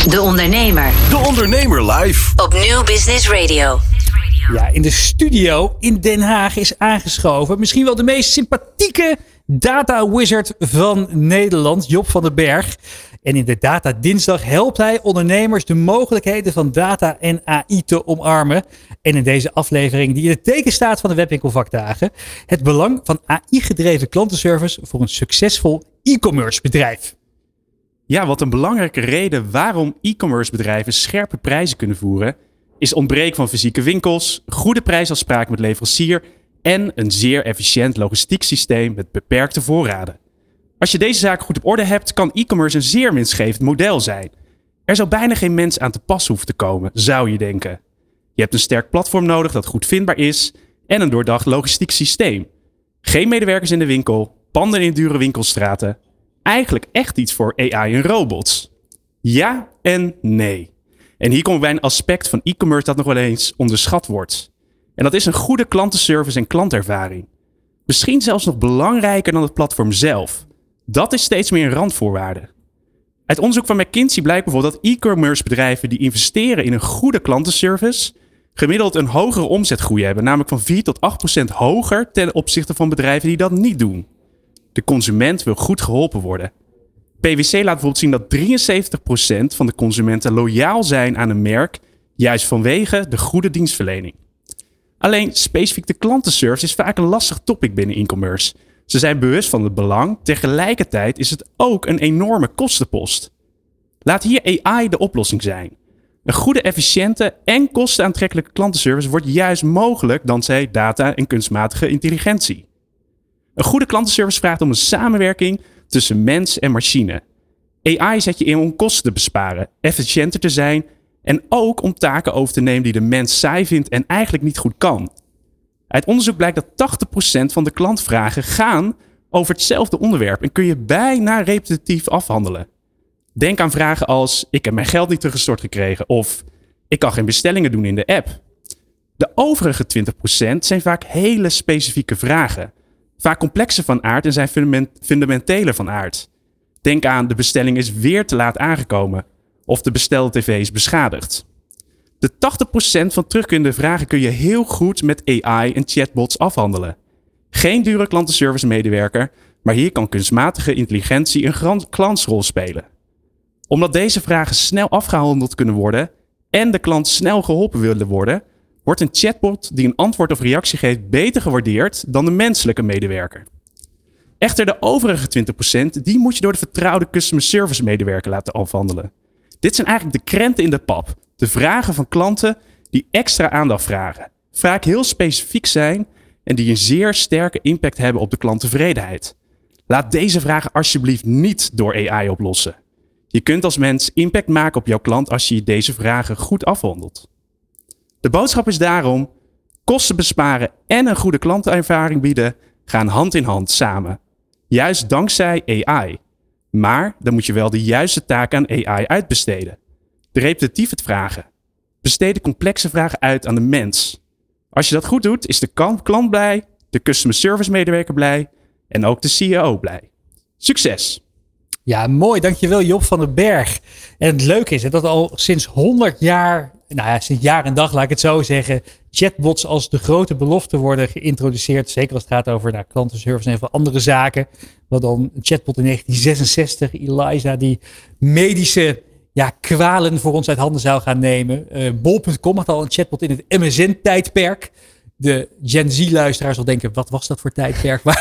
De Ondernemer De Ondernemer live. op Nieuw Business Radio. Ja, in de studio in Den Haag is aangeschoven. Misschien wel de meest sympathieke data wizard van Nederland, Job van den Berg. En in de Data Dinsdag helpt hij ondernemers de mogelijkheden van data en AI te omarmen. En in deze aflevering, die in het teken staat van de webwinkelvakdagen, het belang van AI-gedreven klantenservice voor een succesvol e-commerce bedrijf. Ja, wat een belangrijke reden waarom e-commerce bedrijven scherpe prijzen kunnen voeren, is ontbreken van fysieke winkels, goede prijsafspraken met leverancier en een zeer efficiënt logistiek systeem met beperkte voorraden. Als je deze zaken goed op orde hebt, kan e-commerce een zeer winstgevend model zijn. Er zou bijna geen mens aan te pas hoeven te komen, zou je denken. Je hebt een sterk platform nodig dat goed vindbaar is en een doordacht logistiek systeem. Geen medewerkers in de winkel, panden in dure winkelstraten. Eigenlijk echt iets voor AI en robots. Ja en nee. En hier komen we bij een aspect van e-commerce dat nog wel eens onderschat wordt. En dat is een goede klantenservice en klantervaring. Misschien zelfs nog belangrijker dan het platform zelf. Dat is steeds meer een randvoorwaarde. Uit onderzoek van McKinsey blijkt bijvoorbeeld dat e-commerce bedrijven die investeren in een goede klantenservice gemiddeld een hogere omzetgroei hebben, namelijk van 4 tot 8 procent hoger ten opzichte van bedrijven die dat niet doen. De consument wil goed geholpen worden. PwC laat bijvoorbeeld zien dat 73% van de consumenten loyaal zijn aan een merk, juist vanwege de goede dienstverlening. Alleen specifiek de klantenservice is vaak een lastig topic binnen e-commerce. Ze zijn bewust van het belang, tegelijkertijd is het ook een enorme kostenpost. Laat hier AI de oplossing zijn. Een goede, efficiënte en kostenaantrekkelijke klantenservice wordt juist mogelijk dankzij data en kunstmatige intelligentie. Een goede klantenservice vraagt om een samenwerking tussen mens en machine. AI zet je in om kosten te besparen, efficiënter te zijn en ook om taken over te nemen die de mens saai vindt en eigenlijk niet goed kan. Uit onderzoek blijkt dat 80% van de klantvragen gaan over hetzelfde onderwerp en kun je bijna repetitief afhandelen. Denk aan vragen als: Ik heb mijn geld niet teruggestort gekregen of Ik kan geen bestellingen doen in de app. De overige 20% zijn vaak hele specifieke vragen. Vaak complexer van aard en zijn fundament, fundamenteler van aard. Denk aan de bestelling is weer te laat aangekomen of de bestelde tv is beschadigd. De 80% van terugkerende vragen kun je heel goed met AI en chatbots afhandelen. Geen dure klantenservice medewerker, maar hier kan kunstmatige intelligentie een klantsrol spelen. Omdat deze vragen snel afgehandeld kunnen worden en de klant snel geholpen willen worden, wordt een chatbot die een antwoord of reactie geeft beter gewaardeerd dan de menselijke medewerker. Echter, de overige 20% die moet je door de vertrouwde customer service medewerker laten afhandelen. Dit zijn eigenlijk de krenten in de pap. De vragen van klanten die extra aandacht vragen. Vaak heel specifiek zijn en die een zeer sterke impact hebben op de klanttevredenheid. Laat deze vragen alsjeblieft niet door AI oplossen. Je kunt als mens impact maken op jouw klant als je deze vragen goed afhandelt. De boodschap is daarom: kosten besparen en een goede klantervaring bieden gaan hand in hand samen. Juist dankzij AI. Maar dan moet je wel de juiste taak aan AI uitbesteden. De repetitieve vragen. Besteed de complexe vragen uit aan de mens. Als je dat goed doet, is de klant blij, de customer service medewerker blij en ook de CEO blij. Succes! Ja, mooi. Dankjewel Job van den Berg. En het leuke is hè, dat al sinds 100 jaar, nou ja, sinds jaar en dag laat ik het zo zeggen, chatbots als de grote belofte worden geïntroduceerd. Zeker als het gaat over nou, klantenservice en veel andere zaken. Wat dan een chatbot in 1966, Eliza, die medische ja, kwalen voor ons uit handen zou gaan nemen. Eh, Bol.com had al een chatbot in het MSN-tijdperk. De Gen Z-luisteraars zal denken, wat was dat voor tijdperk?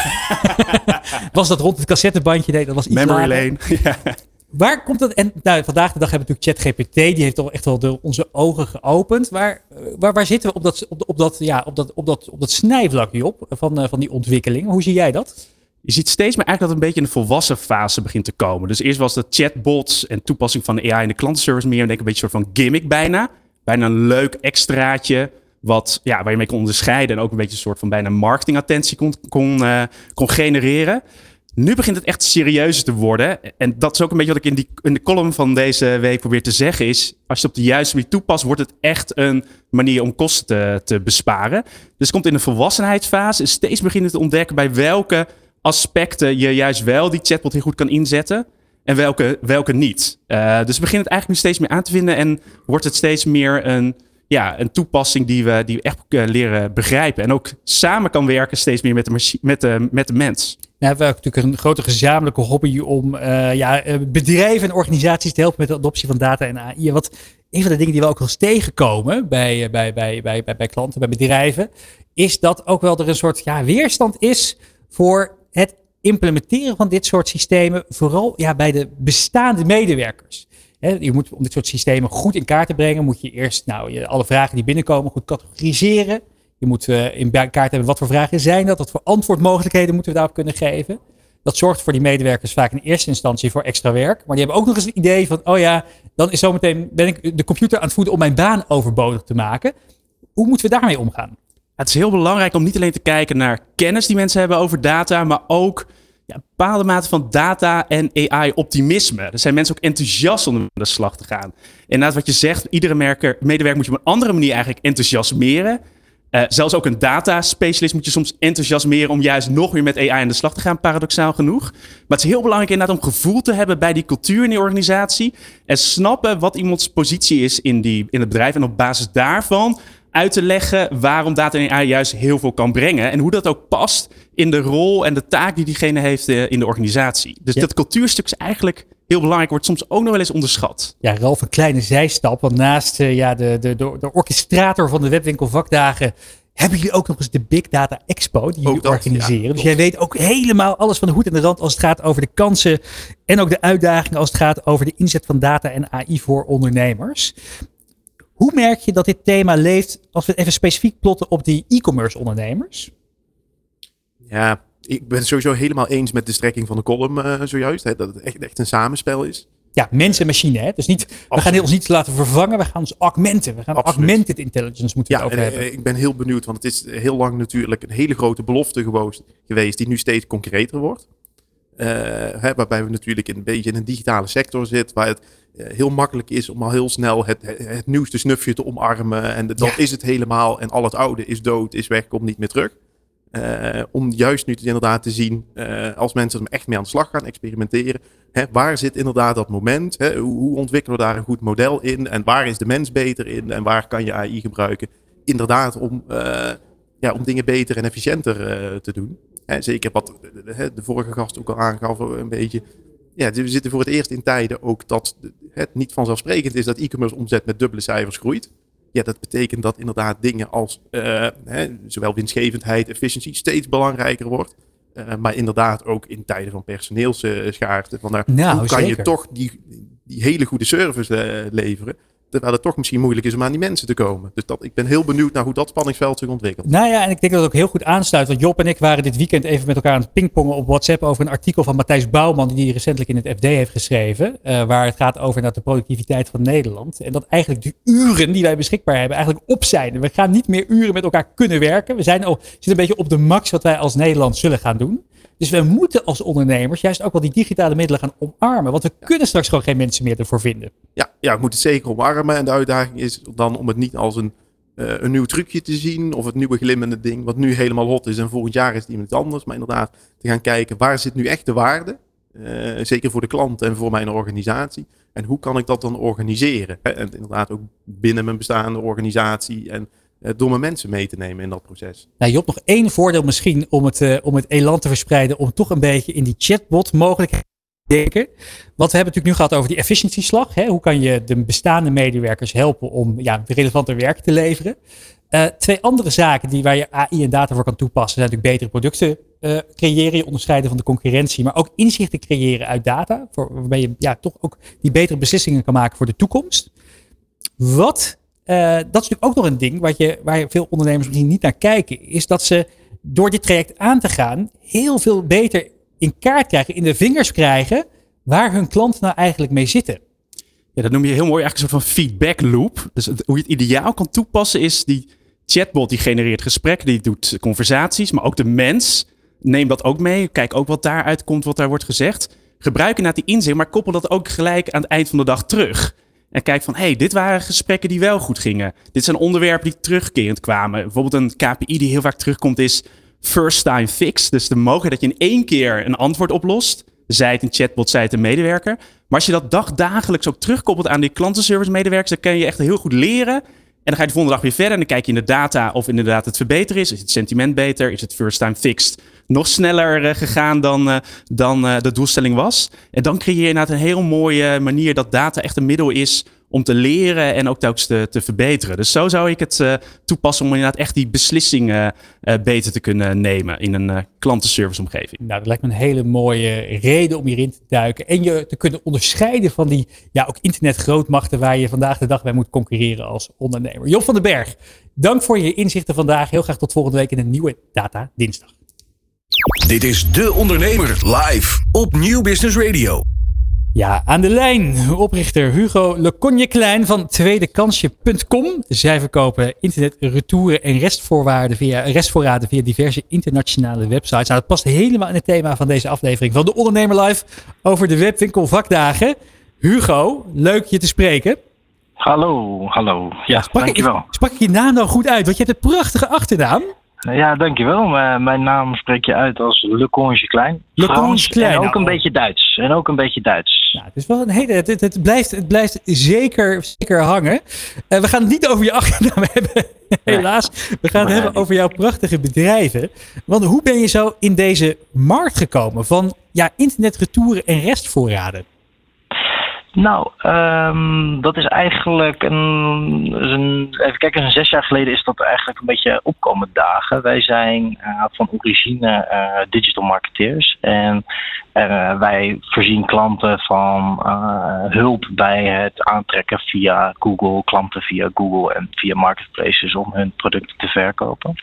Was dat rond het cassettebandje? Nee, dat was iets Memory later. lane. Waar komt dat? En nou, vandaag de dag hebben we natuurlijk ChatGPT. Die heeft al echt wel onze ogen geopend. Waar, eh, waar, waar zitten we op dat, op, dat, ja, op dat, op dat, op dat snijvlakje op van, eh, van die ontwikkeling? Hoe zie jij dat? Je ziet steeds meer eigenlijk dat het een beetje in de volwassen fase begint te komen. Dus eerst was de chatbots en toepassing van de AI in de klantenservice meer denk een beetje een soort van gimmick bijna. Bijna een leuk extraatje wat, ja, waar je mee kon onderscheiden en ook een beetje een soort van bijna marketingattentie kon, kon, eh, kon genereren. Nu begint het echt serieuzer te worden. En dat is ook een beetje wat ik in, die, de column van deze week probeer te zeggen. Is als je het op de juiste manier toepast, wordt het echt een manier om kosten te, besparen. Dus komt in een volwassenheidsfase. En steeds beginnen te ontdekken bij welke aspecten je juist wel die chatbot heel goed kan inzetten. En welke, welke niet. Uh, dus beginnen het eigenlijk nu steeds meer aan te vinden. En wordt het steeds meer een, ja, een toepassing die we, die echt uh, leren begrijpen. En ook samen kan werken steeds meer met de, met de, met de mens. Nou, we hebben natuurlijk een grote gezamenlijke hobby om uh, ja, bedrijven en organisaties te helpen met de adoptie van data en AI. Wat een van de dingen die we ook wel eens tegenkomen bij, bij, bij, bij, bij, bij klanten, bij bedrijven, is dat ook wel er een soort ja, weerstand is voor het implementeren van dit soort systemen, vooral ja, bij de bestaande medewerkers. Je moet om dit soort systemen goed in kaart te brengen, moet je eerst nou, je, alle vragen die binnenkomen goed categoriseren. Je moet uh, in kaart hebben wat voor vragen zijn dat, wat voor antwoordmogelijkheden moeten we daarop kunnen geven. Dat zorgt voor die medewerkers vaak in eerste instantie voor extra werk. Maar die hebben ook nog eens een idee van, oh ja, dan is zometeen ben ik de computer aan het voeden om mijn baan overbodig te maken. Hoe moeten we daarmee omgaan? Het is heel belangrijk om niet alleen te kijken naar kennis die mensen hebben over data, maar ook ja, bepaalde mate van data en AI-optimisme. Er zijn mensen ook enthousiast om aan de slag te gaan. En naast wat je zegt, iedere medewerker moet je op een andere manier eigenlijk enthousiasmeren. Uh, zelfs ook een data-specialist moet je soms enthousiasmeren om juist nog meer met AI aan de slag te gaan, paradoxaal genoeg. Maar het is heel belangrijk inderdaad om gevoel te hebben bij die cultuur in die organisatie. En snappen wat iemands positie is in, die, in het bedrijf. En op basis daarvan uit te leggen waarom data en AI juist heel veel kan brengen. En hoe dat ook past in de rol en de taak die diegene heeft eh, in de organisatie. Dus dat cultuurstuk is eigenlijk heel belangrijk, wordt soms ook nog wel eens onderschat. Ja, Ralf, een kleine zijstap. Want naast uh, ja, de, de, de, de orchestrator van de webwinkel vakdagen hebben jullie ook nog eens de Big Data Expo die jullie dat, organiseren. Ja, dus jij weet ook helemaal alles van de hoed en de rand als het gaat over de kansen en ook de uitdagingen als het gaat over de inzet van data en AI voor ondernemers. Hoe merk je dat dit thema leeft als we het even specifiek plotten op die e-commerce ondernemers? Ja, ik ben sowieso helemaal eens met de strekking van de column uh, zojuist. Hè, dat het echt, echt een samenspel is. Ja, mens en machine. Hè? Dus niet, we gaan ons niet laten vervangen, we gaan ons augmenten. We gaan Absoluut. augmented intelligence moeten ja, we over hebben. Ik ben heel benieuwd, want het is heel lang natuurlijk een hele grote belofte geweest die nu steeds concreter wordt. Uh, hè, waarbij we natuurlijk een beetje in een digitale sector zitten, waar het uh, heel makkelijk is om al heel snel het, het, het nieuwste snufje te omarmen. En dat ja. is het helemaal. En al het oude is dood, is weg, komt niet meer terug. Uh, om juist nu inderdaad te zien, als mensen er echt mee aan de slag gaan experimenteren. Hè, waar zit inderdaad dat moment? Hè? Hoe, ontwikkelen we daar een goed model in? En waar is de mens beter in? En waar kan je AI gebruiken? Inderdaad, om, ja, om dingen beter en efficiënter te doen. Zeker wat de, de, vorige gast ook al aangaf, een beetje. Ja, we zitten voor het eerst in tijden ook dat het niet vanzelfsprekend is dat e-commerce omzet met dubbele cijfers groeit. Ja, dat betekent dat inderdaad dingen als uh, hè, zowel winstgevendheid, efficiëntie steeds belangrijker wordt. Uh, maar inderdaad ook in tijden van personeelsschaarste. Van daar, nou, hoe kan zeker. je toch die, die hele goede service uh, leveren? Terwijl het toch misschien moeilijk is om aan die mensen te komen. Dus dat, ik ben heel benieuwd naar hoe dat spanningsveld zich ontwikkelt. Nou ja, en ik denk dat het ook heel goed aansluit. Want Job en ik waren dit weekend even met elkaar aan het pingpongen op WhatsApp over een artikel van Matthijs Bouwman, die recentelijk in het FD heeft geschreven. Uh, waar het gaat over naar de productiviteit van Nederland. En dat eigenlijk de uren die wij beschikbaar hebben eigenlijk op zijn. We gaan niet meer uren met elkaar kunnen werken. We zijn al, zitten een beetje op de max wat wij als Nederland zullen gaan doen. Dus we moeten als ondernemers juist ook wel die digitale middelen gaan omarmen. Want we kunnen straks gewoon geen mensen meer ervoor vinden. Ja, ja, we moeten het zeker omarmen. En de uitdaging is dan om het niet als een, uh, een nieuw trucje te zien. Of het nieuwe glimmende ding wat nu helemaal hot is. En volgend jaar is iemand anders. Maar inderdaad te gaan kijken waar zit nu echt de waarde. Uh, zeker voor de klant en voor mijn organisatie. En hoe kan ik dat dan organiseren? En inderdaad ook binnen mijn bestaande organisatie. En door mijn mensen mee te nemen in dat proces. Nou, Job, nog één voordeel misschien om het, uh, om het elan te verspreiden. Om toch een beetje in die chatbot mogelijkheden te denken. Want we hebben natuurlijk nu gehad over die efficiëntieslag. Hoe kan je de bestaande medewerkers helpen om ja, relevanter werk te leveren? Uh, twee andere zaken die waar je AI en data voor kan toepassen, zijn natuurlijk betere producten creëren, je onderscheiden van de concurrentie, maar ook inzichten creëren uit data, voor, waarbij je ja, toch ook die betere beslissingen kan maken voor de toekomst. Wat dat is natuurlijk ook nog een ding wat je, waar veel ondernemers misschien niet naar kijken. Is dat ze door dit traject aan te gaan heel veel beter in kaart krijgen, in de vingers krijgen waar hun klanten nou eigenlijk mee zitten. Ja, dat noem je heel mooi eigenlijk een soort van feedback loop. Dus hoe je het ideaal kan toepassen is die chatbot die genereert gesprekken, die doet conversaties, maar ook de mens neem dat ook mee. Kijk ook wat daaruit komt, wat daar wordt gezegd. Gebruik inderdaad die inzicht, maar koppel dat ook gelijk aan het eind van de dag terug. En kijk van, hé, hey, dit waren gesprekken die wel goed gingen. Dit zijn onderwerpen die terugkerend kwamen. Bijvoorbeeld een KPI die heel vaak terugkomt is first time fix. Dus de mogelijkheid dat je in één keer een antwoord oplost. Zij het een chatbot, zij het een medewerker. Maar als je dat dagdagelijks ook terugkoppelt aan die klantenservice medewerkers, dan kan je echt heel goed leren. En dan ga je de volgende dag weer verder en dan kijk je in de data of inderdaad het verbeteren is. Is het sentiment beter? Is het first time fixed? Nog sneller uh, gegaan dan, uh, dan uh, de doelstelling was. En dan creëer je inderdaad een heel mooie manier dat data echt een middel is om te leren en ook telkens te, te verbeteren. Dus zo zou ik het toepassen om inderdaad echt die beslissingen beter te kunnen nemen in een klantenserviceomgeving. Nou, dat lijkt me een hele mooie reden om hierin te duiken en je te kunnen onderscheiden van die ja, ook internetgrootmachten waar je vandaag de dag bij moet concurreren als ondernemer. Job van den Berg, dank voor je inzichten vandaag. Heel graag tot volgende week in een nieuwe Data Dinsdag. Dit is De Ondernemer live op Nieuw Business Radio. Ja, aan de lijn oprichter Hugo Leconje Klein van tweedekansje.com. Zij verkopen internet, retouren en restvoorwaarden via, restvoorraden via diverse internationale websites. Nou, dat past helemaal in het thema van deze aflevering van De Ondernemer Live over de webwinkel vakdagen. Hugo, leuk je te spreken. Hallo, hallo. Ja, sprak dankjewel. Ik, sprak ik je naam nou goed uit? Want je hebt een prachtige achternaam. Ja, dankjewel. mijn naam spreek je uit als Le Conge Klein. Le Klein. En ook een beetje Duits. En ook een beetje Duits. Ja, het is wel een hele. Het, het, het, blijft, het blijft zeker, zeker hangen. Uh, we gaan het niet over je achternaam hebben, helaas. We gaan het hebben over jouw prachtige bedrijven. Want hoe ben je zo in deze markt gekomen van ja, internetretouren en restvoorraden? Nou, um, dat is eigenlijk een, een, Even kijken, een zes jaar geleden is dat eigenlijk een beetje opkomend dagen. Wij zijn uh, van origine uh, digital marketeers. En uh, wij voorzien klanten van hulp bij het aantrekken via Google, klanten via Google en via marketplaces om hun producten te verkopen.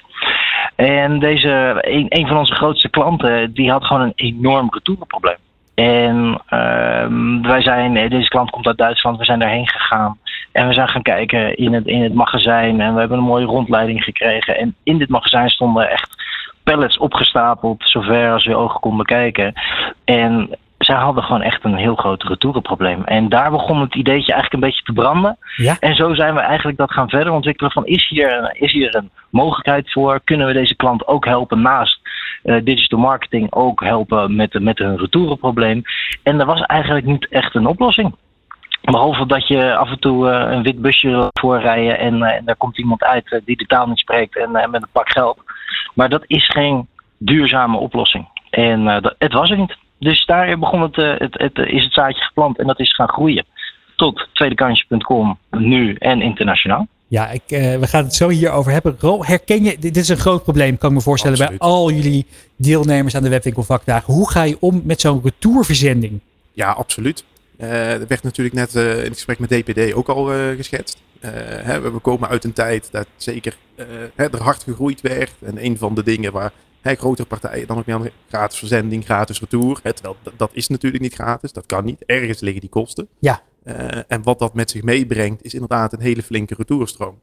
En deze, een, een van onze grootste klanten, die had gewoon een enorm retourenprobleem. En uh, wij zijn, deze klant komt uit Duitsland, we zijn daarheen gegaan. En we zijn gaan kijken in het, in het magazijn. En we hebben een mooie rondleiding gekregen. En in dit magazijn stonden echt pallets opgestapeld, zover als we ogen konden kijken. En zij hadden gewoon echt een heel groot retourenprobleem. En daar begon het ideetje eigenlijk een beetje te branden. Ja? En zo zijn we eigenlijk dat gaan verder ontwikkelen van is hier, is hier een mogelijkheid voor? Kunnen we deze klant ook helpen naast uh, digital marketing ook helpen met, met hun retourenprobleem? En er was eigenlijk niet echt een oplossing. Behalve dat je af en toe uh, een wit busje voorrijden en, uh, en daar komt iemand uit die de taal niet spreekt en met een pak geld. Maar dat is geen duurzame oplossing. En het was er niet. Dus daar begon het, uh, het, het, is het zaadje geplant en dat is gaan groeien. Tot tweedekansje.com, nu en internationaal. Ja, ik, uh, we gaan het zo hierover hebben. Ro, herken je, dit is een groot probleem, kan ik me voorstellen, Absoluut. bij al jullie deelnemers aan de webwinkelvakdagen. Hoe ga je om met zo'n retourverzending? Ja, absoluut. Uh, er werd natuurlijk net uh, in het gesprek met DPD ook al geschetst. Hè, we komen uit een tijd dat zeker hè, er hard gegroeid werd. En een van de dingen waar Hè, grotere partijen dan ook weer aan gratis verzending, gratis retour. Hè, terwijl dat, is natuurlijk niet gratis, dat kan niet. Ergens liggen die kosten. Ja. Uh, en wat dat met zich meebrengt, is inderdaad een hele flinke retourstroom.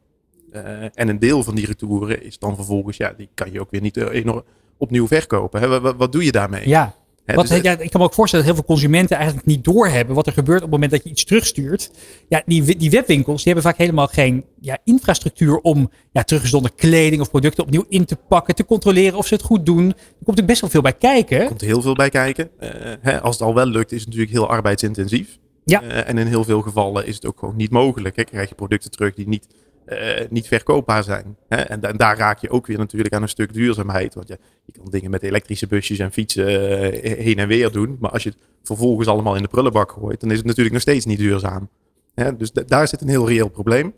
Uh, en een deel van die retouren is dan vervolgens, ja, die kan je ook weer niet uh, opnieuw verkopen. Hè? Wat, wat, doe je daarmee? Ja. Wat, dus, ja, ik kan me ook voorstellen dat heel veel consumenten eigenlijk niet doorhebben wat er gebeurt op het moment dat je iets terugstuurt. Ja, die, die webwinkels die hebben vaak helemaal geen ja, infrastructuur om ja, teruggezonden kleding of producten opnieuw in te pakken, te controleren of ze het goed doen. Er komt er best wel veel bij kijken. Er komt heel veel bij kijken. Uh, hè, als het al wel lukt, is het natuurlijk heel arbeidsintensief. Ja. Uh, en in heel veel gevallen is het ook gewoon niet mogelijk. Hè. Krijg je producten terug die niet, uh, niet verkoopbaar zijn. Hè. En, daar raak je ook weer natuurlijk aan een stuk duurzaamheid. Want je, je kan dingen met elektrische busjes en fietsen uh, heen en weer doen. Maar als je het vervolgens allemaal in de prullenbak gooit, dan is het natuurlijk nog steeds niet duurzaam. Hè. Dus daar zit een heel reëel probleem.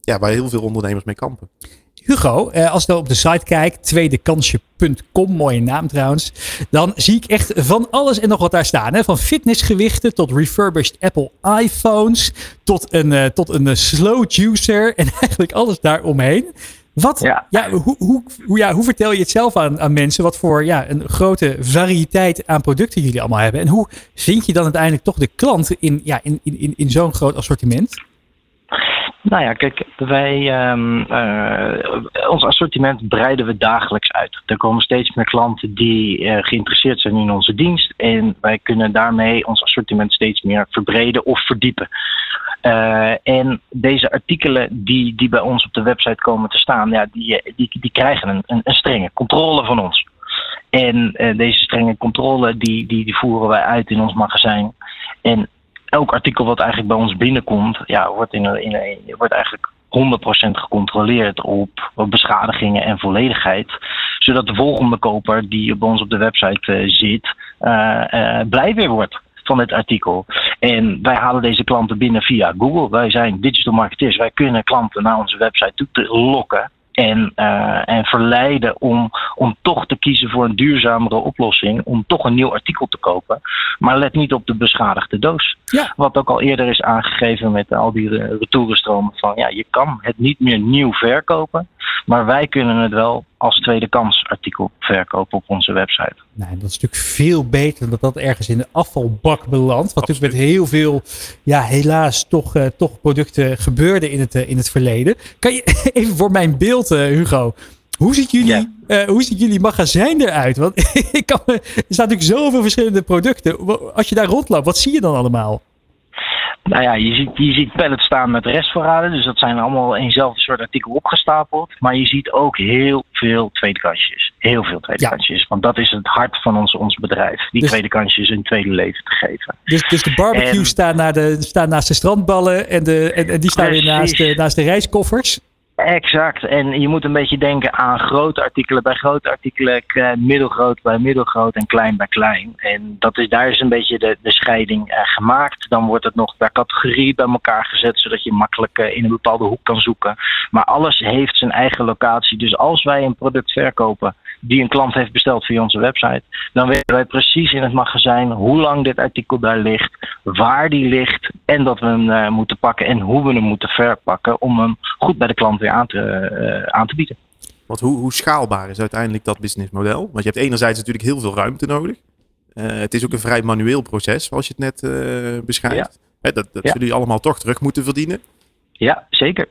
ja, waar heel veel ondernemers mee kampen. Hugo, als ik dan op de site kijk, tweedekansje.com, mooie naam trouwens, dan zie ik echt van alles en nog wat daar staan. Hè? Van fitnessgewichten tot refurbished Apple iPhones, tot een, uh, tot een slow juicer en eigenlijk alles daaromheen. Wat, ja. Ja, hoe, hoe, hoe, ja, hoe vertel je het zelf aan, aan mensen wat voor ja, een grote variëteit aan producten jullie allemaal hebben? En hoe vind je dan uiteindelijk toch de klant in, ja, in, in, in zo'n groot assortiment? Nou ja, kijk, wij, um, uh, ons assortiment breiden we dagelijks uit. Er komen steeds meer klanten die eh, geïnteresseerd zijn in onze dienst. En wij kunnen daarmee ons assortiment steeds meer verbreden of verdiepen. Uh, en deze artikelen die, die bij ons op de website komen te staan, ja, die, die, die krijgen een, een, strenge controle van ons. En deze strenge controle die, die, die voeren wij uit in ons magazijn. En elk artikel wat eigenlijk bij ons binnenkomt, ja, wordt, in, in, wordt eigenlijk 100% gecontroleerd op, beschadigingen en volledigheid. Zodat de volgende koper die bij ons op de website uh, zit, blij weer wordt van het artikel. En wij halen deze klanten binnen via Google. Wij zijn digital marketeers. Wij kunnen klanten naar onze website toe te lokken. En, uh, en verleiden om, om toch te kiezen voor een duurzamere oplossing. Om toch een nieuw artikel te kopen. Maar let niet op de beschadigde doos. Ja. Wat ook al eerder is aangegeven met al die retourenstromen. Van ja, je kan het niet meer nieuw verkopen. Maar wij kunnen het wel als tweede kans artikel verkopen op onze website. Nee, dat is natuurlijk veel beter dan dat dat ergens in de afvalbak belandt. Wat natuurlijk met heel veel, ja, helaas toch, uh, toch producten gebeurde in het, uh, in het verleden. Kan je even voor mijn beeld, uh, Hugo. Hoe ziet, jullie, yeah. hoe ziet jullie magazijn eruit? Want ik kan, er staan natuurlijk zoveel verschillende producten. Als je daar rondloopt, wat zie je dan allemaal? Nou ja, je ziet, je ziet pallets staan met restvoorraden. Dus dat zijn allemaal eenzelfde soort artikel opgestapeld. Maar je ziet ook heel veel tweedekantjes. Heel veel tweedekantjes. Ja. Want dat is het hart van ons, ons bedrijf. Die dus, tweedekantjes een tweede leven te geven. Dus, dus de barbecue en, staat, naar de, staat naast de strandballen. En, de, en, en die staan weer naast de, naast de reiskoffers. Exact. En je moet een beetje denken aan grote artikelen bij grote artikelen, middelgroot bij middelgroot en klein bij klein. En dat is, daar is een beetje de, de scheiding uh, gemaakt. Dan wordt het nog per categorie bij elkaar gezet, zodat je makkelijk uh, in een bepaalde hoek kan zoeken. Maar alles heeft zijn eigen locatie. Dus als wij een product verkopen die een klant heeft besteld via onze website, dan weten wij precies in het magazijn hoe lang dit artikel daar ligt, waar die ligt en dat we hem uh, moeten pakken en hoe we hem moeten verpakken om hem goed bij de klant weer aan te, uh, aan te bieden. Want hoe, hoe schaalbaar is uiteindelijk dat businessmodel? Want je hebt enerzijds natuurlijk heel veel ruimte nodig. Uh, het is ook een vrij manueel proces, zoals je het net beschrijft. Ja. Hè, dat dat ja. zullen jullie allemaal toch terug moeten verdienen. Ja, zeker.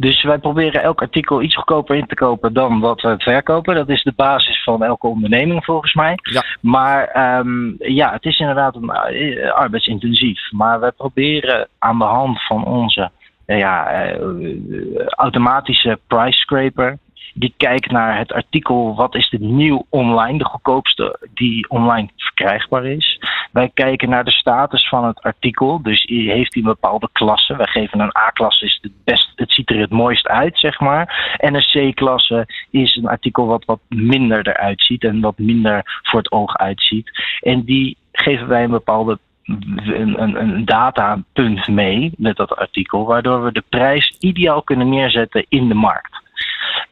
Dus wij proberen elk artikel iets goedkoper in te kopen dan wat we verkopen. Dat is de basis van elke onderneming volgens mij. Ja. Maar um, ja, het is inderdaad een, uh, arbeidsintensief. Maar wij proberen aan de hand van onze uh, ja, uh, automatische price scraper die kijkt naar het artikel wat is de nieuw online, de goedkoopste die online verkrijgbaar is. Wij kijken naar de status van het artikel, dus heeft hij een bepaalde klasse. Wij geven een A-klasse, is het, best, het ziet er het mooist uit, zeg maar. En een C-klasse is een artikel wat wat minder eruit ziet en wat minder voor het oog uitziet. En die geven wij een bepaalde een, een, een datapunt mee met dat artikel, waardoor we de prijs ideaal kunnen neerzetten in de markt.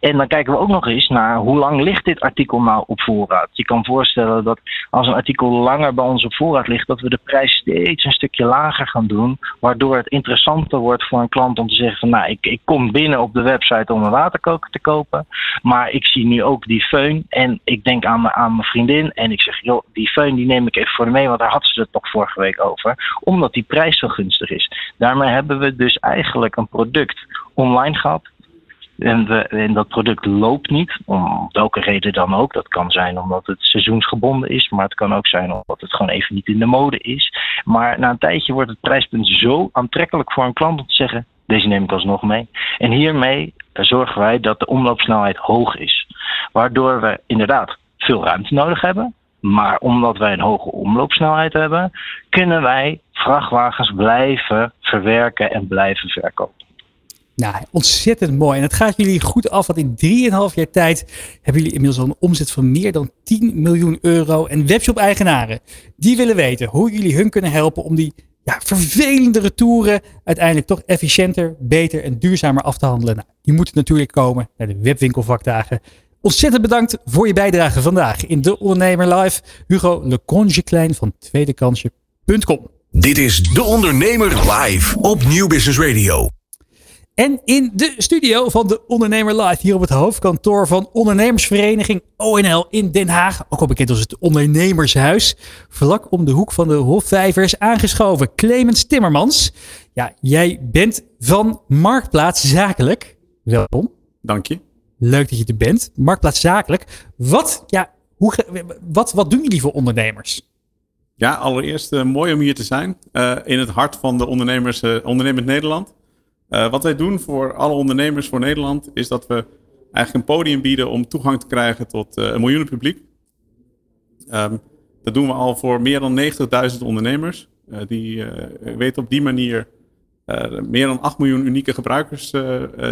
En dan kijken we ook nog eens naar hoe lang ligt dit artikel nou op voorraad. Je kan voorstellen dat als een artikel langer bij ons op voorraad ligt, dat we de prijs steeds een stukje lager gaan doen. Waardoor het interessanter wordt voor een klant om te zeggen van nou, ik, ik kom binnen op de website om een waterkoker te kopen. Maar ik zie nu ook die föhn en ik denk aan, aan mijn vriendin. En ik zeg, joh, die föhn die neem ik even voor mee, want daar had ze het toch vorige week over. Omdat die prijs zo gunstig is. Daarmee hebben we dus eigenlijk een product online gehad en, en, dat product loopt niet, om welke reden dan ook. Dat kan zijn omdat het seizoensgebonden is, maar het kan ook zijn omdat het gewoon even niet in de mode is. Maar na een tijdje wordt het prijspunt zo aantrekkelijk voor een klant om te zeggen: deze neem ik alsnog mee. En hiermee zorgen wij dat de omloopsnelheid hoog is. Waardoor we inderdaad veel ruimte nodig hebben. Maar omdat wij een hoge omloopsnelheid hebben, kunnen wij vrachtwagens blijven verwerken en blijven verkopen. Nou, ontzettend mooi. En het gaat jullie goed af, want in 3,5 jaar tijd hebben jullie inmiddels al een omzet van meer dan 10 miljoen euro. En webshop-eigenaren, die willen weten hoe jullie hun kunnen helpen om die ja, vervelende retouren uiteindelijk toch efficiënter, beter en duurzamer af te handelen. Nou, die moeten natuurlijk komen naar de webwinkelvakdagen. Ontzettend bedankt voor je bijdrage vandaag in De Ondernemer Live. Hugo Leconge Klein van tweedekansje.com. Dit is De Ondernemer Live op Nieuw Business Radio. En in de studio van de Ondernemer Live, hier op het hoofdkantoor van ondernemersvereniging ONL in Den Haag, ook al bekend als het Ondernemershuis, vlak om de hoek van de Hofvijvers aangeschoven. Clemens Timmermans, ja, jij bent van Marktplaats Zakelijk. Welkom. Dank je. Leuk dat je er bent. Marktplaats Zakelijk. Wat, ja, hoe, wat, wat doen jullie voor ondernemers? Ja, allereerst eh, mooi om hier te zijn. eh, in het hart van de ondernemers, eh ondernemend Nederland. Eh, wat wij doen voor alle ondernemers voor Nederland is dat we eigenlijk een podium bieden om toegang te krijgen tot eh, een miljoenen publiek. Ehm, dat doen we al voor meer dan 90.000 ondernemers. Eh, die weten op die manier meer dan 8 miljoen unieke gebruikers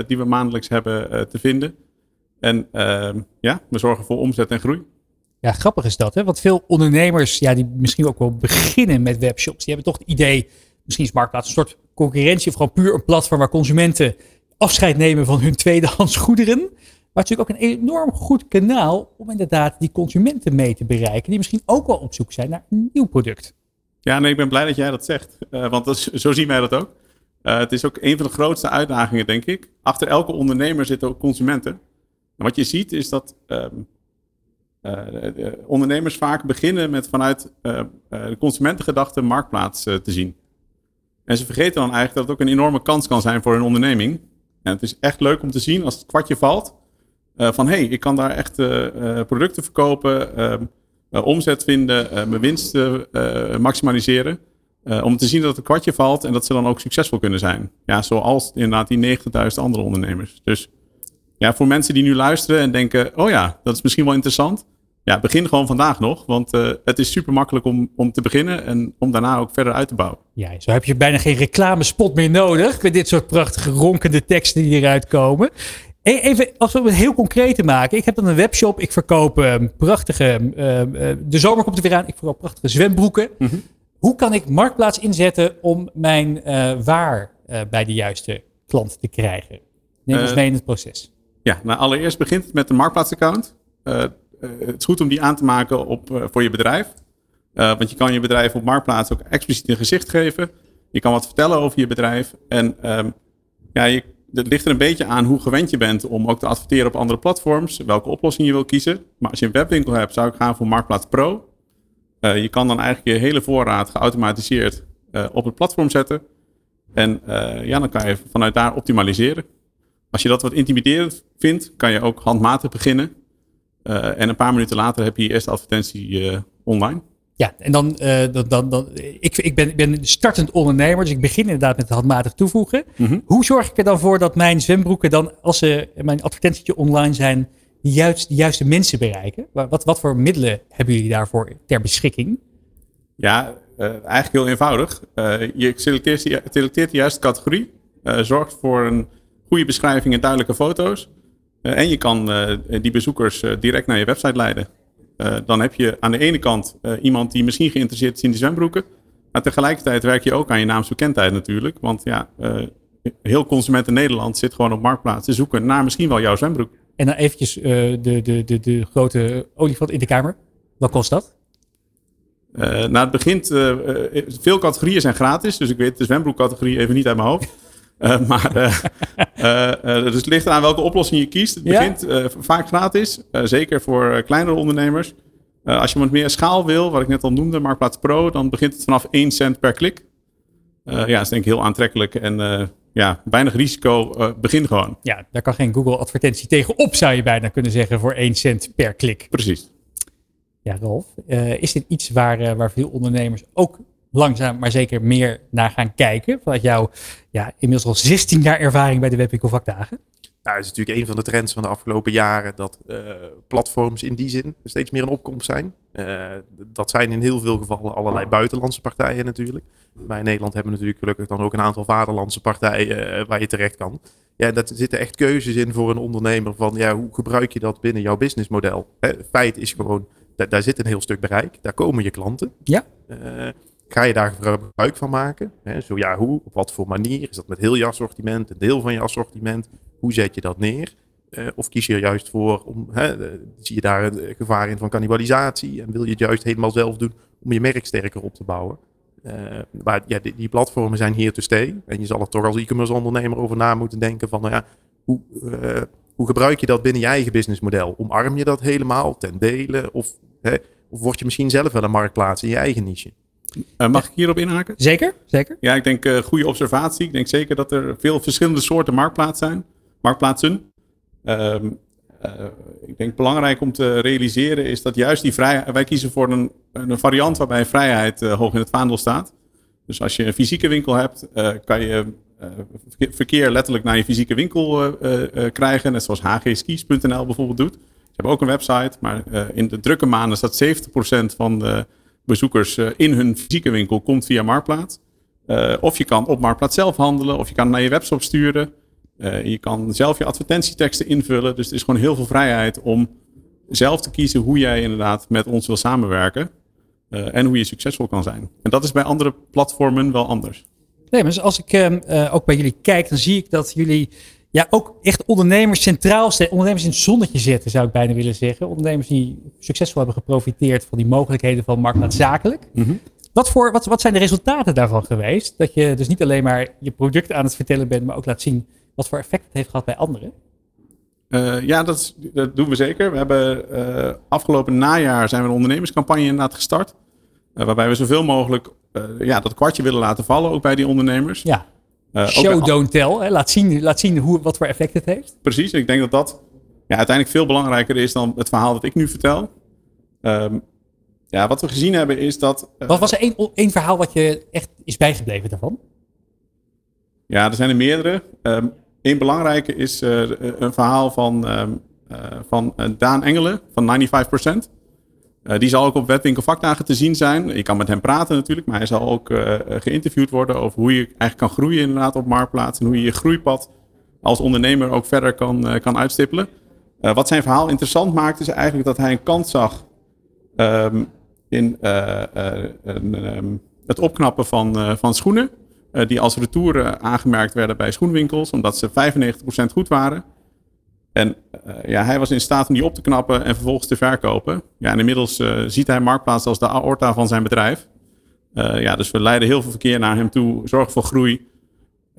die we maandelijks hebben te vinden. En ehm, ja, we zorgen voor omzet en groei. Ja, grappig is dat, hè? Want veel ondernemers, ja, die misschien ook wel beginnen met webshops, die hebben toch het idee, misschien is Marktplaats een soort concurrentie of gewoon puur een platform waar consumenten afscheid nemen van hun tweedehands goederen. Maar het is natuurlijk ook een enorm goed kanaal om inderdaad die consumenten mee te bereiken, die misschien ook wel op zoek zijn naar een nieuw product. Ja, nee, ik ben blij dat jij dat zegt. Eh, want zo zien wij dat ook. Eh, het is ook een van de grootste uitdagingen, denk ik. Achter elke ondernemer zitten ook consumenten. En wat je ziet is dat ehm, eh, de- de ondernemers vaak beginnen met vanuit de consumentengedachte marktplaats te zien. En ze vergeten dan eigenlijk dat het ook een enorme kans kan zijn voor hun onderneming. En het is echt leuk om te zien als het kwartje valt. eh, van hé, hey, ik kan daar echt eh, eh, producten verkopen, ehm, eh, omzet vinden, mijn winst maximaliseren. Om te zien dat het kwartje valt en dat ze dan ook succesvol kunnen zijn. Ja, zoals inderdaad die 90.000 andere ondernemers. Dus ja, voor mensen die nu luisteren en denken, oh ja, dat is misschien wel interessant. Ja, begin gewoon vandaag nog, want eh, het is super makkelijk om, om te beginnen en om daarna ook verder uit te bouwen. Ja, zo heb je bijna geen reclamespot meer nodig met dit soort prachtige ronkende teksten die eruit komen. E- Even, als we het heel concreet te maken. Ik heb dan een webshop. Ik verkoop eh, prachtige, eh, eh, de zomer komt er weer aan. Ik verkoop prachtige zwembroeken. Hoe kan ik Marktplaats inzetten om mijn eh, waar eh, bij de juiste klant te krijgen? Neem ons mee in het proces. Ja, nou allereerst begint het met een marktplaatsaccount. Eh, eh, het is goed om die aan te maken op, eh, voor je bedrijf. Eh, want je kan je bedrijf op Marktplaats ook expliciet een gezicht geven. Je kan wat vertellen over je bedrijf. En ehm, ja, het ligt er een beetje aan hoe gewend je bent om ook te adverteren op andere platforms. Welke oplossing je wil kiezen. Maar als je een webwinkel hebt, zou ik gaan voor Marktplaats Pro. Eh, je kan dan eigenlijk je hele voorraad geautomatiseerd eh, op het platform zetten. En eh, ja, dan kan je vanuit daar optimaliseren. Als je dat wat intimiderend vindt, kan je ook handmatig beginnen. Eh, en een paar minuten later heb je je eerste advertentie eh, online. Ja, en dan, eh, dan, dan, dan ik, ik, ben, ik ben startend ondernemer, dus ik begin inderdaad met het handmatig toevoegen. Hoe zorg ik er dan voor dat mijn zwembroeken dan, als ze mijn advertentietje online zijn, de juiste, de juiste mensen bereiken? Wa- Wat, wat voor middelen hebben jullie daarvoor ter beschikking? Ja, eigenlijk heel eenvoudig. Je selecteert, de- selecteert de juiste categorie. zorgt voor een goede beschrijving en duidelijke foto's. Eh, en je kan eh, die bezoekers eh, direct naar je website leiden. Dan heb je aan de ene kant iemand die misschien geïnteresseerd is in die zwembroeken. Maar tegelijkertijd werk je ook aan je naamsbekendheid natuurlijk. Want ja, heel consumenten Nederland zit gewoon op Marktplaats te zoeken naar misschien wel jouw zwembroek. En dan eventjes de, de, de, de grote olifant in de kamer. Wat kost dat? Eh, nou, het begint. veel categorieën zijn gratis, dus ik weet de zwembroekcategorie even niet uit mijn hoofd. Eh, maar eh, eh, dus het ligt aan welke oplossing je kiest. Het begint vaak gratis, zeker voor kleinere ondernemers. Als je wat meer schaal wil, wat ik net al noemde, Marktplaats Pro, dan begint het vanaf 1 cent per klik. Ja, dat is denk ik heel aantrekkelijk en ja, weinig risico. begin gewoon. Ja, daar kan geen Google advertentie tegenop, zou je bijna kunnen zeggen, voor 1 cent per klik. Precies. Ja, Rolf, is dit iets waar, waar veel ondernemers ook langzaam, maar zeker meer naar gaan kijken? Vanuit jouw ja, inmiddels al 16 jaar ervaring bij de Webwinkel Vakdagen. Nou, het is natuurlijk een van de trends van de afgelopen jaren dat eh, platforms in die zin steeds meer een opkomst zijn. Eh, dat zijn in heel veel gevallen allerlei buitenlandse partijen natuurlijk. Wij in Nederland hebben natuurlijk gelukkig dan ook een aantal vaderlandse partijen eh, waar je terecht kan. Ja, daar zitten echt keuzes in voor een ondernemer van ja, hoe gebruik je dat binnen jouw businessmodel? Hè, feit is gewoon, daar, daar zit een heel stuk bereik, daar komen je klanten. Ja. Eh, ga je daar gebruik van maken? Hè, zo ja, hoe? Op wat voor manier? Is dat met heel je assortiment, een deel van je assortiment? Hoe zet je dat neer? Eh, of kies je er juist voor om, eh, zie je daar een gevaar in van cannibalisatie en wil je het juist helemaal zelf doen om je merk sterker op te bouwen? Eh, maar ja, die, die platformen zijn hier te stay. En je zal er toch als e-commerce ondernemer over na moeten denken van, nou ja, hoe, eh, hoe gebruik je dat binnen je eigen businessmodel? Omarm je dat helemaal ten dele? Of, of word je misschien zelf wel een marktplaats in je eigen niche? Eh, mag ik hierop inhaken? Zeker, zeker. Ja, ik denk eh goede observatie. Ik denk zeker dat er veel verschillende soorten marktplaatsen zijn. Marktplaatsen. Ehm, eh, ik denk belangrijk om te realiseren is dat juist die vrijheid. Wij kiezen voor een, een variant waarbij vrijheid hoog in het vaandel staat. Dus als je een fysieke winkel hebt, kan je verkeer- letterlijk naar je fysieke winkel krijgen. Net zoals hgskis.nl bijvoorbeeld doet. Ze hebben ook een website, maar in de drukke maanden staat 70% van de bezoekers eh, in hun fysieke winkel komt via Marktplaats. Eh, of je kan op Marktplaats zelf handelen, of je kan naar je webshop sturen. Eh, je kan zelf je advertentieteksten invullen. Dus er is gewoon heel veel vrijheid om zelf te kiezen hoe jij inderdaad met ons wil samenwerken. en hoe je succesvol kan zijn. En dat is bij andere platformen wel anders. Nee, maar als ik ehm, eh, ook bij jullie kijk, dan zie ik dat jullie ja, ook echt ondernemers centraal stellen. Ondernemers in het zonnetje zetten, zou ik bijna willen zeggen. Ondernemers die succesvol hebben geprofiteerd van die mogelijkheden van marktplaats zakelijk. Wat, voor, wat, wat zijn de resultaten daarvan geweest? Dat je dus niet alleen maar je product aan het vertellen bent, maar ook laat zien wat voor effect het heeft gehad bij anderen. Eh, ja, dat, is- dat doen we zeker. We hebben eh, afgelopen najaar zijn we een ondernemerscampagne inderdaad gestart. eh, waarbij we zoveel mogelijk ja, dat kwartje willen laten vallen, ook bij die ondernemers. Ja. Eh, Show, don't tell. Hè? Laat zien, laat zien hoe, wat voor effect het heeft. Precies, ik denk dat dat ja, uiteindelijk veel belangrijker is dan het verhaal dat ik nu vertel. Ehm, ja, wat we gezien hebben is dat. eh, Wat was er één, één verhaal wat je echt is bijgebleven daarvan? Ja, er zijn er meerdere. Ehm een belangrijke is eh, een verhaal van, ehm, eh, van Daan Engelen van 95%. Eh, die zal ook op Wetwinkel Vakdagen te zien zijn. Je kan met hem praten natuurlijk, maar hij zal ook eh, geïnterviewd worden over hoe je eigenlijk kan groeien inderdaad op Marktplaats. En hoe je je groeipad als ondernemer ook verder kan, eh, kan uitstippelen. Wat zijn verhaal interessant maakt is eigenlijk dat hij een kans zag ehm, in eh, eh, ehm, het opknappen van, van schoenen. die als retouren aangemerkt werden bij schoenwinkels, omdat ze 95% goed waren. En eh, ja, hij was in staat om die op te knappen en vervolgens te verkopen. Ja, en inmiddels eh, ziet hij Marktplaats als de aorta van zijn bedrijf. Eh, ja, dus we leiden heel veel verkeer naar hem toe, zorgen voor groei.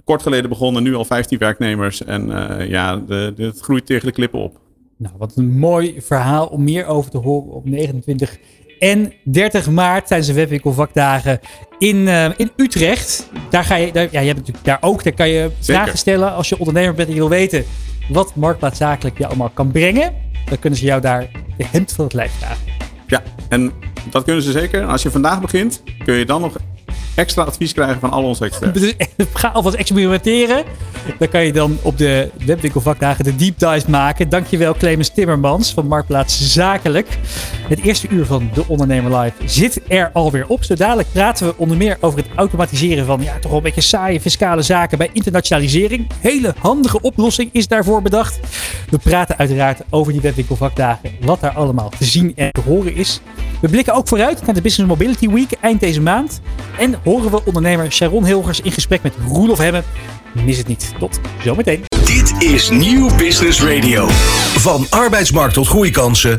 Kort geleden begonnen, nu al 15 werknemers. En ja, de, de, het groeit tegen de klippen op. Nou, wat een mooi verhaal om meer over te horen op 29 en 30 maart tijdens de webwinkelvakdagen in, in Utrecht. Daar ga je, daar, ja, je hebt natuurlijk daar ook, daar kan je vragen stellen als je ondernemer bent en je wil weten wat Marktplaats Zakelijk je allemaal kan brengen. Dan kunnen ze jou daar de hemd van het lijf vragen. Ja, en dat kunnen ze zeker. Als je vandaag begint, kun je dan nog extra advies krijgen van al onze experts. Dus ga alvast experimenteren. Dan kan je dan op de webwinkelvakdagen de deep dives maken. Dankjewel Clemens Timmermans van Marktplaats Zakelijk. Het eerste uur van De Ondernemer Live zit er alweer op. Zo dadelijk praten we onder meer over het automatiseren van ja, toch wel een beetje saaie fiscale zaken bij internationalisering. Hele handige oplossing is daarvoor bedacht. We praten uiteraard over die webwinkelvakdagen. Wat daar allemaal te zien en te horen is. We blikken ook vooruit naar de Business Mobility Week eind deze maand. En horen we ondernemer Sharon Hilgers in gesprek met Roelof Hemmen. Mis het niet. Tot zometeen. Dit is Nieuw Business Radio. Van arbeidsmarkt tot groeikansen.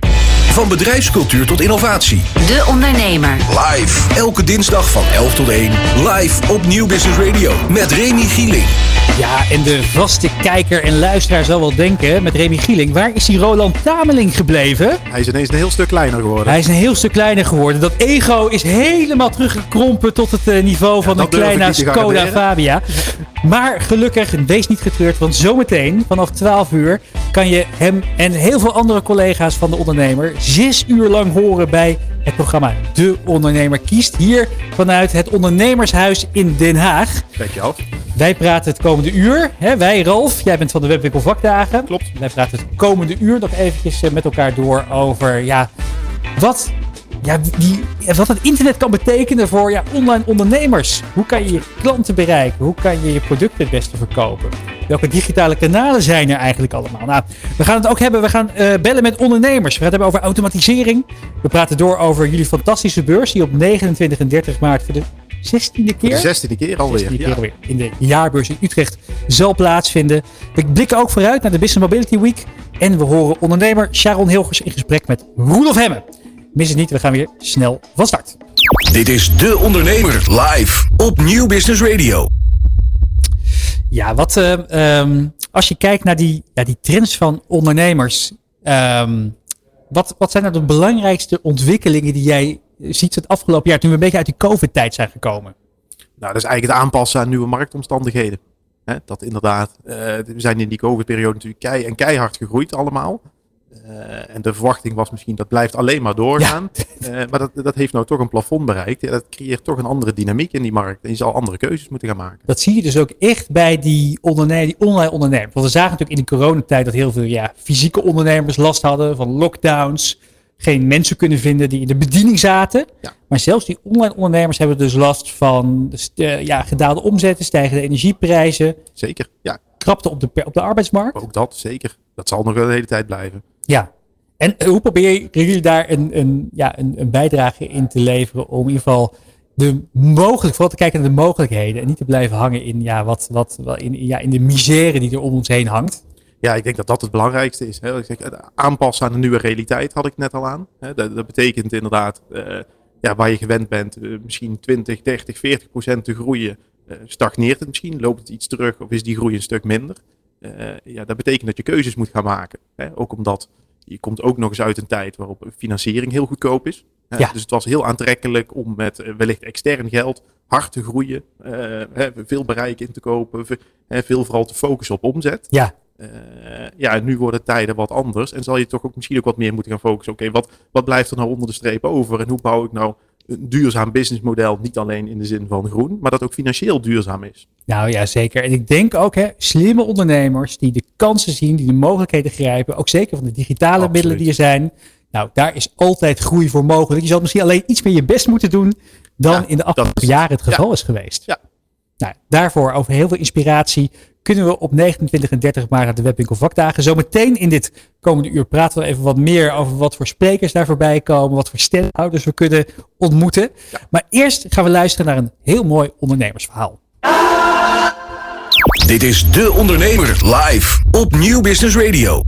Van bedrijfscultuur tot innovatie. De Ondernemer. Live. Elke dinsdag van 11 tot 1. Live op Nieuw Business Radio. Met Remy Gieling. Ja, en de vaste kijker en luisteraar zal wel denken met Remy Gieling. Waar is die Roland Tameling gebleven? Hij is ineens een heel stuk kleiner geworden. Hij is een heel stuk kleiner geworden. Dat ego is helemaal teruggekrompen tot het eh, niveau van een kleine Skoda. Fabia. Maar gelukkig, wees niet getreurd, want zometeen vanaf 12 uur kan je hem en heel veel andere collega's van de ondernemer zes uur lang horen bij het programma De Ondernemer Kiest. Hier vanuit het Ondernemershuis in Den Haag. Kijk je af. Wij praten het komende uur. Hè, wij, Ralf, jij bent van de Webwinkel Vakdagen. Klopt. Wij praten het komende uur nog eventjes eh, met elkaar door over ja, wat, ja, die, wat het internet kan betekenen voor ja, online ondernemers. Hoe kan je je klanten bereiken? Hoe kan je je producten het beste verkopen? Welke digitale kanalen zijn er eigenlijk allemaal? Nou, we gaan het ook hebben. We gaan eh, bellen met ondernemers. We gaan het hebben over automatisering. We praten door over jullie fantastische beurs die op 29 en 30 maart voor de 16e keer. De zestiende keer alweer. 16e keer ja. alweer in de jaarbeurs in Utrecht zal plaatsvinden. We blikken ook vooruit naar de Business Mobility Week. En we horen ondernemer Sharon Hilgers in gesprek met Roelof Hemmen. Mis het niet, we gaan weer snel van start. Dit is De Ondernemer live op Nieuw Business Radio. Ja, wat, eh, ehm, als je kijkt naar die, ja, die trends van ondernemers. ehm, wat, wat zijn nou de belangrijkste ontwikkelingen die jij ziet het afgelopen jaar toen we een beetje uit die COVID-tijd zijn gekomen? Nou, dat is eigenlijk het aanpassen aan nieuwe marktomstandigheden. Dat inderdaad, eh, we zijn in die COVID-periode natuurlijk kei en keihard gegroeid allemaal. Eh, en de verwachting was misschien dat blijft alleen maar doorgaan. Eh, maar dat, dat heeft nou toch een plafond bereikt. Ja, dat creëert toch een andere dynamiek in die markt. En je zal andere keuzes moeten gaan maken. Dat zie je dus ook echt bij die, onderne die online ondernemers. Want we zagen natuurlijk in de coronatijd dat heel veel ja, fysieke ondernemers last hadden van lockdowns. Geen mensen kunnen vinden die in de bediening zaten. Maar zelfs die online ondernemers hebben dus last van uh, ja, gedaalde omzetten, stijgende energieprijzen. Zeker, ja. Krapte op de, op de arbeidsmarkt. Ook dat, zeker. Dat zal nog wel de hele tijd blijven. Ja. En hoe probeer jullie daar een, een, ja, een, een bijdrage in te leveren om in ieder geval de mogelijk, vooral te kijken naar de mogelijkheden en niet te blijven hangen in, ja, wat, wat, in, ja, in de misère die er om ons heen hangt? Ja, ik denk dat dat het belangrijkste is. Hè. Aanpassen aan de nieuwe realiteit had ik net al aan. Dat, dat betekent inderdaad, uh, ja, waar je gewend bent, uh, misschien 20, 30, 40 procent te groeien, uh, stagneert het misschien, loopt het iets terug of is die groei een stuk minder. ja, dat betekent dat je keuzes moet gaan maken. Hè. Ook omdat je komt ook nog eens uit een tijd waarop financiering heel goedkoop is. Ja. Dus het was heel aantrekkelijk om met wellicht extern geld hard te groeien, veel bereik in te kopen, veel vooral te focussen op omzet. Ja. Uh, ja, nu worden tijden wat anders. En zal je toch ook misschien ook wat meer moeten gaan focussen. Oké, wat, wat blijft er nou onder de streep over? En hoe bouw ik nou een duurzaam businessmodel? Niet alleen in de zin van groen, maar dat ook financieel duurzaam is. Nou ja, zeker. En ik denk ook, hè, slimme ondernemers die de kansen zien, die de mogelijkheden grijpen. Ook zeker van de digitale Absoluut. middelen die er zijn. Nou, daar is altijd groei voor mogelijk. Je zal misschien alleen iets meer je best moeten doen dan ja, in de afgelopen jaren het geval ja. is geweest. Ja. Nou, daarvoor over heel veel inspiratie kunnen we op 29 en 30 maart de Webwinkel vakdagen. Zometeen in dit komende uur praten we even wat meer over wat voor sprekers daar voorbij komen, wat voor stemhouders we kunnen ontmoeten. Maar eerst gaan we luisteren naar een heel mooi ondernemersverhaal. Dit is De Ondernemer live op Nieuw Business Radio.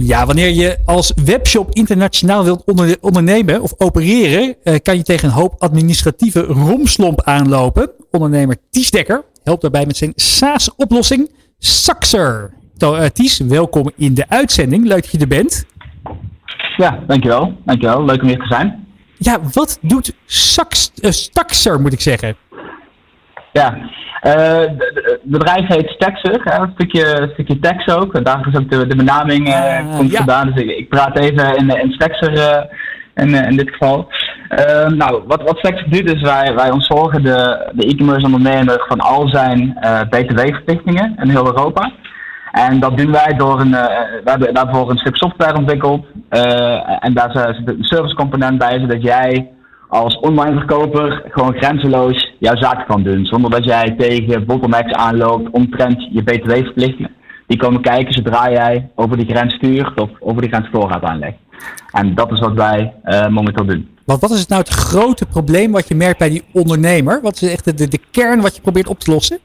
Ja, wanneer je als webshop internationaal wilt onder ondernemen of opereren, eh, kan je tegen een hoop administratieve romslomp aanlopen. Ondernemer Ties Dekker helpt daarbij met zijn SaaS-oplossing Saxer. Uh, Ties, welkom in de uitzending. Leuk dat je er bent. Ja, dankjewel. Dankjewel. Leuk om hier te zijn. Ja, wat doet Sax, uh, Saxer, moet ik zeggen? Ja, uh, het bedrijf heet Staxer, een stukje, stukje tekst ook. Daar is ook de, de benaming uh, komt ja. vandaan. Dus ik, ik, praat even in, in Staxer uh, in, in dit geval. nou, wat, wat Staxer doet is wij, wij ontzorgen de, de e-commerce ondernemer van al zijn btw-verplichtingen in heel Europa. En dat doen wij door een, we hebben daarvoor een stuk software ontwikkeld. en daar zit een servicecomponent bij, zodat jij als online verkoper gewoon grenzeloos jouw zaak kan doen. Zonder dat jij tegen bottlenecks aanloopt omtrent je btw-verplichtingen. Die komen kijken zodra jij over die grens stuurt of over die grens voor gaat aanleggen. En dat is wat wij uh, momenteel doen. Want wat is het nou het grote probleem wat je merkt bij die ondernemer? Wat is echt de, de, de kern wat je probeert op te lossen?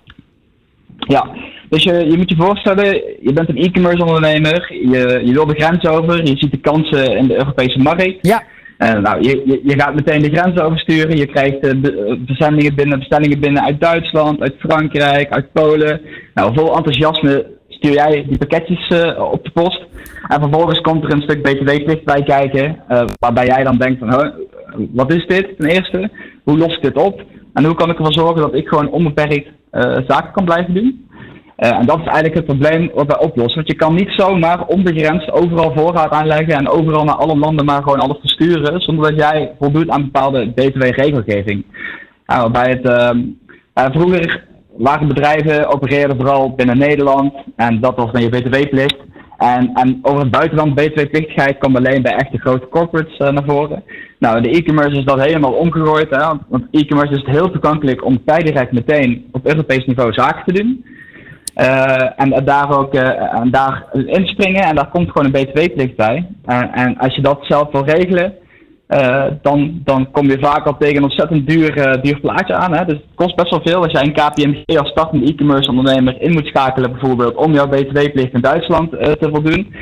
Ja, dus je, je moet je voorstellen, je bent een e-commerce ondernemer, je, je wil de grens over, je ziet de kansen in de Europese markt. Ja. Uh, nou, je, je, je, gaat meteen de grens oversturen. Je krijgt uh, verzendingen binnen, bestellingen binnen uit Duitsland, uit Frankrijk, uit Polen. Nou, vol enthousiasme stuur jij die pakketjes op de post. En vervolgens komt er een stuk btw-plicht bij kijken, waarbij jij dan denkt van, wat is dit ten eerste? Hoe los ik dit op? En hoe kan ik ervoor zorgen dat ik gewoon onbeperkt zaken kan blijven doen? Uh, en dat is eigenlijk het probleem wat wij oplossen. Want je kan niet zomaar onbegrensd overal voorraad aanleggen en overal naar alle landen maar gewoon alles versturen, zonder dat jij voldoet aan bepaalde btw-regelgeving. Nou, bij het, uh, vroeger waren bedrijven, opereerden vooral binnen Nederland en dat was dan je btw-plicht. En, en over het buitenland btw-plichtigheid kwam alleen bij echte grote corporates uh, naar voren. Nou, de e-commerce is dat helemaal omgegooid. Hè? Want e-commerce is het heel toegankelijk om direct meteen op Europees niveau zaken te doen. Uh, en daar ook uh, en daar inspringen en daar komt gewoon een btw-plicht bij. En als je dat zelf wil regelen, dan, dan kom je vaak al tegen een ontzettend duur, duur plaatje aan. Hè? Dus het kost best wel veel als jij een KPMG als startende e-commerce ondernemer in moet schakelen bijvoorbeeld om jouw btw-plicht in Duitsland te voldoen.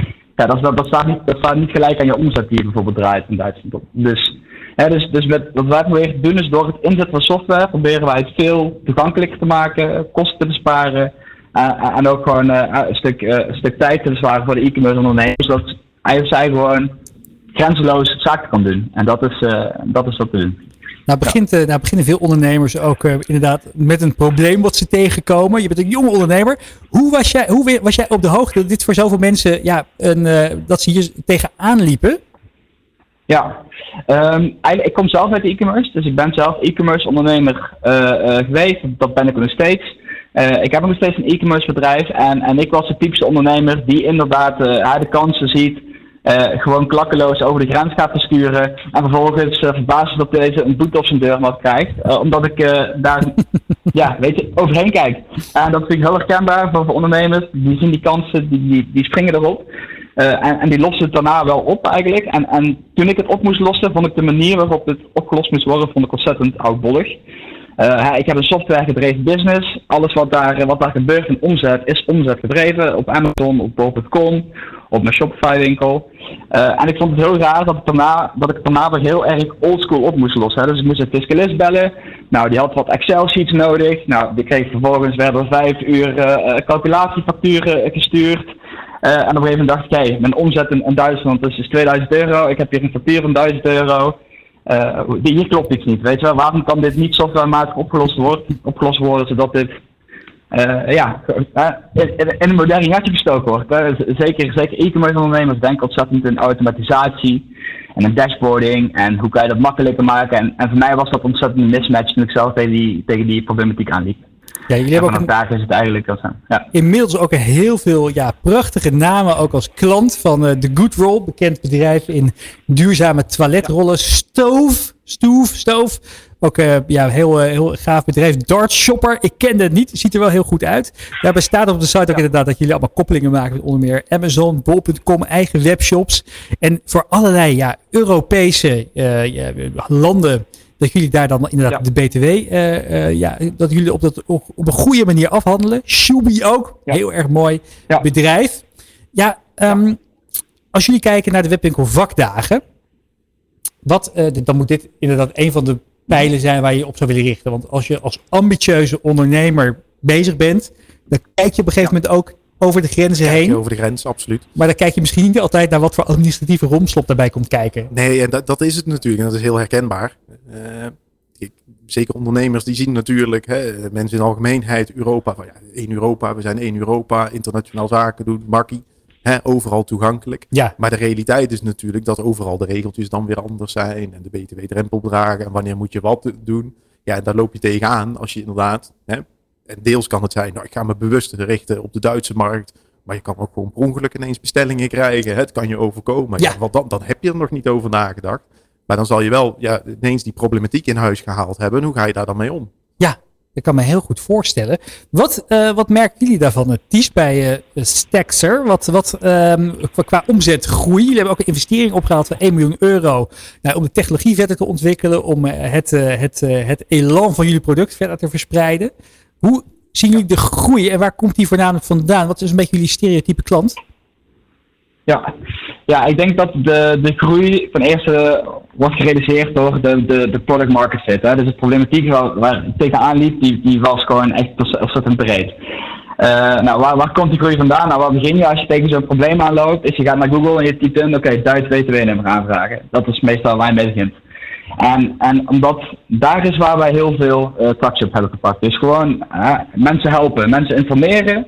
Ja, dat, dat, dat, staat niet, dat staat niet gelijk aan je omzet die je bijvoorbeeld draait in Duitsland. Dus, hè, dus, dus met, wat wij proberen te doen is door het inzetten van software proberen wij het veel toegankelijker te maken, kosten te besparen. Uh, en ook gewoon uh, een, stuk, uh, een stuk tijd te bezwaren voor de e-commerce ondernemers. Zodat hij of zij gewoon grenzeloos zaken kan doen. En dat is, dat is wat we doen. Nou, begint, eh, nou beginnen veel ondernemers ook eh, inderdaad met een probleem wat ze tegenkomen. Je bent een jonge ondernemer. Hoe was jij, hoe was jij op de hoogte dat dit voor zoveel mensen, ja, een, eh, dat ze hier tegenaan liepen? Ja, eigenlijk, ik kom zelf uit de e-commerce, dus ik ben zelf e-commerce ondernemer eh, eh, geweest. Dat ben ik nog steeds. Eh, ik heb nog steeds een e-commerce bedrijf en, en ik was de typische ondernemer die inderdaad eh, de kansen ziet. eh, gewoon klakkeloos over de grens gaat versturen. En vervolgens verbaasd dat deze een boete op zijn deurmat krijgt. omdat ik daar ja, weet je, overheen kijk. En dat vind ik heel herkenbaar voor, voor ondernemers. Die zien die kansen, die, die, die springen erop. En, en die lossen het daarna wel op eigenlijk. En, en toen ik het op moest lossen, vond ik de manier waarop het opgelost moest worden, vond ik ontzettend oudbollig. Eh, ik heb een software gedreven business. Alles wat daar, wat daar gebeurt in omzet is omzet gedreven. Op Amazon, op bol.com, op mijn Shopify winkel. Eh, en ik vond het heel raar dat, ik daarna, dat ik daarna weer heel erg oldschool op moest lossen. Hè. Dus ik moest een fiscalist bellen. Nou, die had wat Excel sheets nodig. Nou, die kreeg vervolgens weer door vijf uur eh, eh, calculatiefacturen eh, gestuurd. Eh, en op een gegeven moment dacht ik, mijn omzet in, Duitsland is, is 2000 euro. Ik heb hier een factuur van 1000 euro. Die- hier klopt iets niet, weet je wel. Waarom kan dit niet softwarematig opgelost worden, opgelost worden zodat dit eh, ja, eh, in, in- een modern gatje gestoken wordt. Zeker, zeker e-commerce ondernemers denken ontzettend in automatisatie en in dashboarding en hoe kan je dat makkelijker maken. En, en voor mij was dat ontzettend een mismatch toen ik zelf tegen die, tegen die problematiek aanliep. Ja, jullie En hebben ook vanaf een, daar is het eigenlijk als ja. inmiddels ook heel veel ja, prachtige namen, ook als klant van eh, The Good Roll, bekend bedrijf in duurzame toiletrollen. Stoof, Stoef, Stoof. Ook eh, ja, een heel, eh, heel gaaf bedrijf. Dart Shopper, ik kende het niet, ziet er wel heel goed uit. Daarbij staat op de site ook inderdaad dat jullie allemaal koppelingen maken met onder meer Amazon, Bol.com, eigen webshops. En voor allerlei ja, Europese eh, landen dat jullie daar dan inderdaad de BTW, eh, eh, ja, dat jullie op, dat, op, op een goede manier afhandelen. Shubi ook, heel erg mooi bedrijf. Ja, ehm, als jullie kijken naar de webwinkel vakdagen, wat, eh, dan moet dit inderdaad een van de pijlen zijn waar je op zou willen richten. Want als je als ambitieuze ondernemer bezig bent, dan kijk je op een gegeven moment ook over de grenzen Kijk je heen. over de grens, absoluut. Maar dan kijk je misschien niet altijd naar wat voor administratieve romslop daarbij komt kijken. Nee, en dat, dat is het natuurlijk. En dat is heel herkenbaar. Eh, ik- zeker ondernemers die zien natuurlijk, hè, mensen in de algemeenheid, Europa. Van, ja, één Europa, we zijn één Europa, internationaal zaken doen, makkie. Hè, overal toegankelijk. Ja. Maar de realiteit is natuurlijk dat overal de regeltjes dan weer anders zijn. En de btw-drempelbedragen en wanneer moet je wat doen. Ja, en daar loop je tegenaan als je inderdaad... Hè, en deels kan het zijn, nou, ik ga me bewust richten op de Duitse markt. Maar je kan ook gewoon per ongeluk ineens bestellingen krijgen. Het kan je overkomen. Ja. wat dan, dan heb je er nog niet over nagedacht. Maar dan zal je wel ja, ineens die problematiek in huis gehaald hebben. Hoe ga je daar dan mee om? Ja, dat kan me heel goed voorstellen. Wat, eh, wat merken jullie daarvan, het Ties, bij eh Staxer? Wat, wat ehm, qua, omzetgroei? Jullie hebben ook een investering opgehaald van 1 miljoen euro. Nou, om de technologie verder te ontwikkelen. Om eh, het, het, het elan van jullie product verder te verspreiden. Hoe zien jullie de groei en waar komt die voornamelijk vandaan? Wat is een beetje jullie stereotype klant? Ja. ja, ik denk dat de, de groei ten eerste wordt gerealiseerd door de, de, de product market fit. Hè. Dus de problematiek waar, waar ik tegenaan liep, die, die was gewoon echt ontzettend breed. Eh, nou, waar, waar komt die groei vandaan? Nou, waar begin je als je tegen zo'n probleem aanloopt? Is je gaat naar Google en je typt in, oké, Duits BTW-nummer aanvragen. Dat is meestal waar je mee begint. En, en omdat daar is waar wij heel veel uh, tractie op hebben gepakt. Dus gewoon mensen helpen, mensen informeren.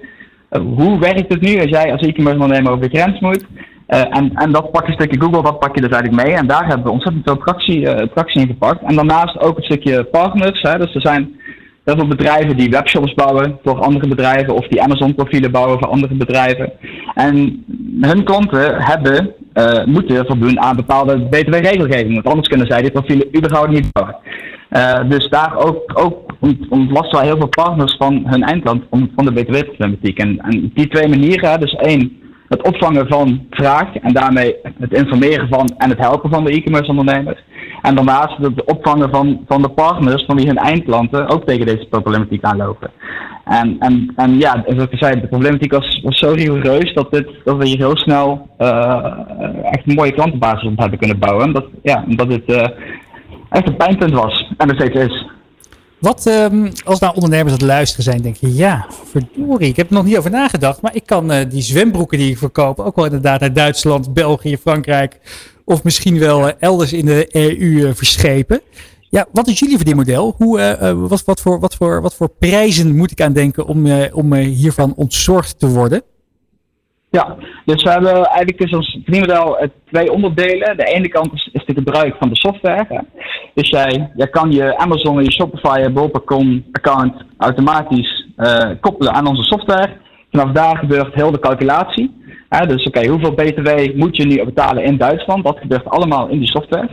Uh, hoe werkt het nu als jij als e-commerce ondernemer over de grens moet? Uh, en, en dat pak je een stukje Google, dat pak je dus eigenlijk mee. En daar hebben we ontzettend veel tractie, tractie in gepakt. En daarnaast ook een stukje partners. Hè? Dus er zijn heel veel bedrijven die webshops bouwen voor andere bedrijven. Of die Amazon profielen bouwen voor andere bedrijven. En hun klanten hebben, uh, moeten voldoen aan bepaalde btw-regelgeving. Want anders kunnen zij die profielen überhaupt niet bouwen. Uh, dus daar ook, ook ontlasten wij heel veel partners van hun eindklant van, van de btw-problematiek. En, en die twee manieren, dus één, het opvangen van vraag en daarmee het informeren van en het helpen van de e-commerce ondernemers. En daarnaast het opvangen van, van de partners van wie hun eindklanten ook tegen deze problematiek aanlopen. En, en, en ja, zoals ik zei, de problematiek was, was zo rigoureus dat, dit, dat we hier heel snel uh, echt een mooie klantenbasis op hebben kunnen bouwen. Omdat, ja, omdat het uh, echt een pijnpunt was en nog steeds is. Wat um, als nou ondernemers aan het luisteren zijn, denk je, ja, verdorie, ik heb er nog niet over nagedacht, maar ik kan uh, die zwembroeken die ik verkoop ook wel inderdaad naar Duitsland, België, Frankrijk of misschien wel uh, elders in de EU uh, verschepen. Ja, wat is jullie verdienmodel? Hoe, eh, eh, wat, wat, voor, wat, voor, wat voor prijzen moet ik aan denken om, eh, om eh, hiervan ontzorgd te worden? Ja, dus we hebben eigenlijk is ons verdienmodel twee onderdelen. De ene kant is, is het gebruik van de software. hè. Dus jij, jij kan je Amazon en je Shopify en Bol.com account automatisch eh, koppelen aan onze software. Vanaf daar gebeurt heel de calculatie. Dus oké, hoeveel btw moet je nu betalen in Duitsland? Dat gebeurt allemaal in die software.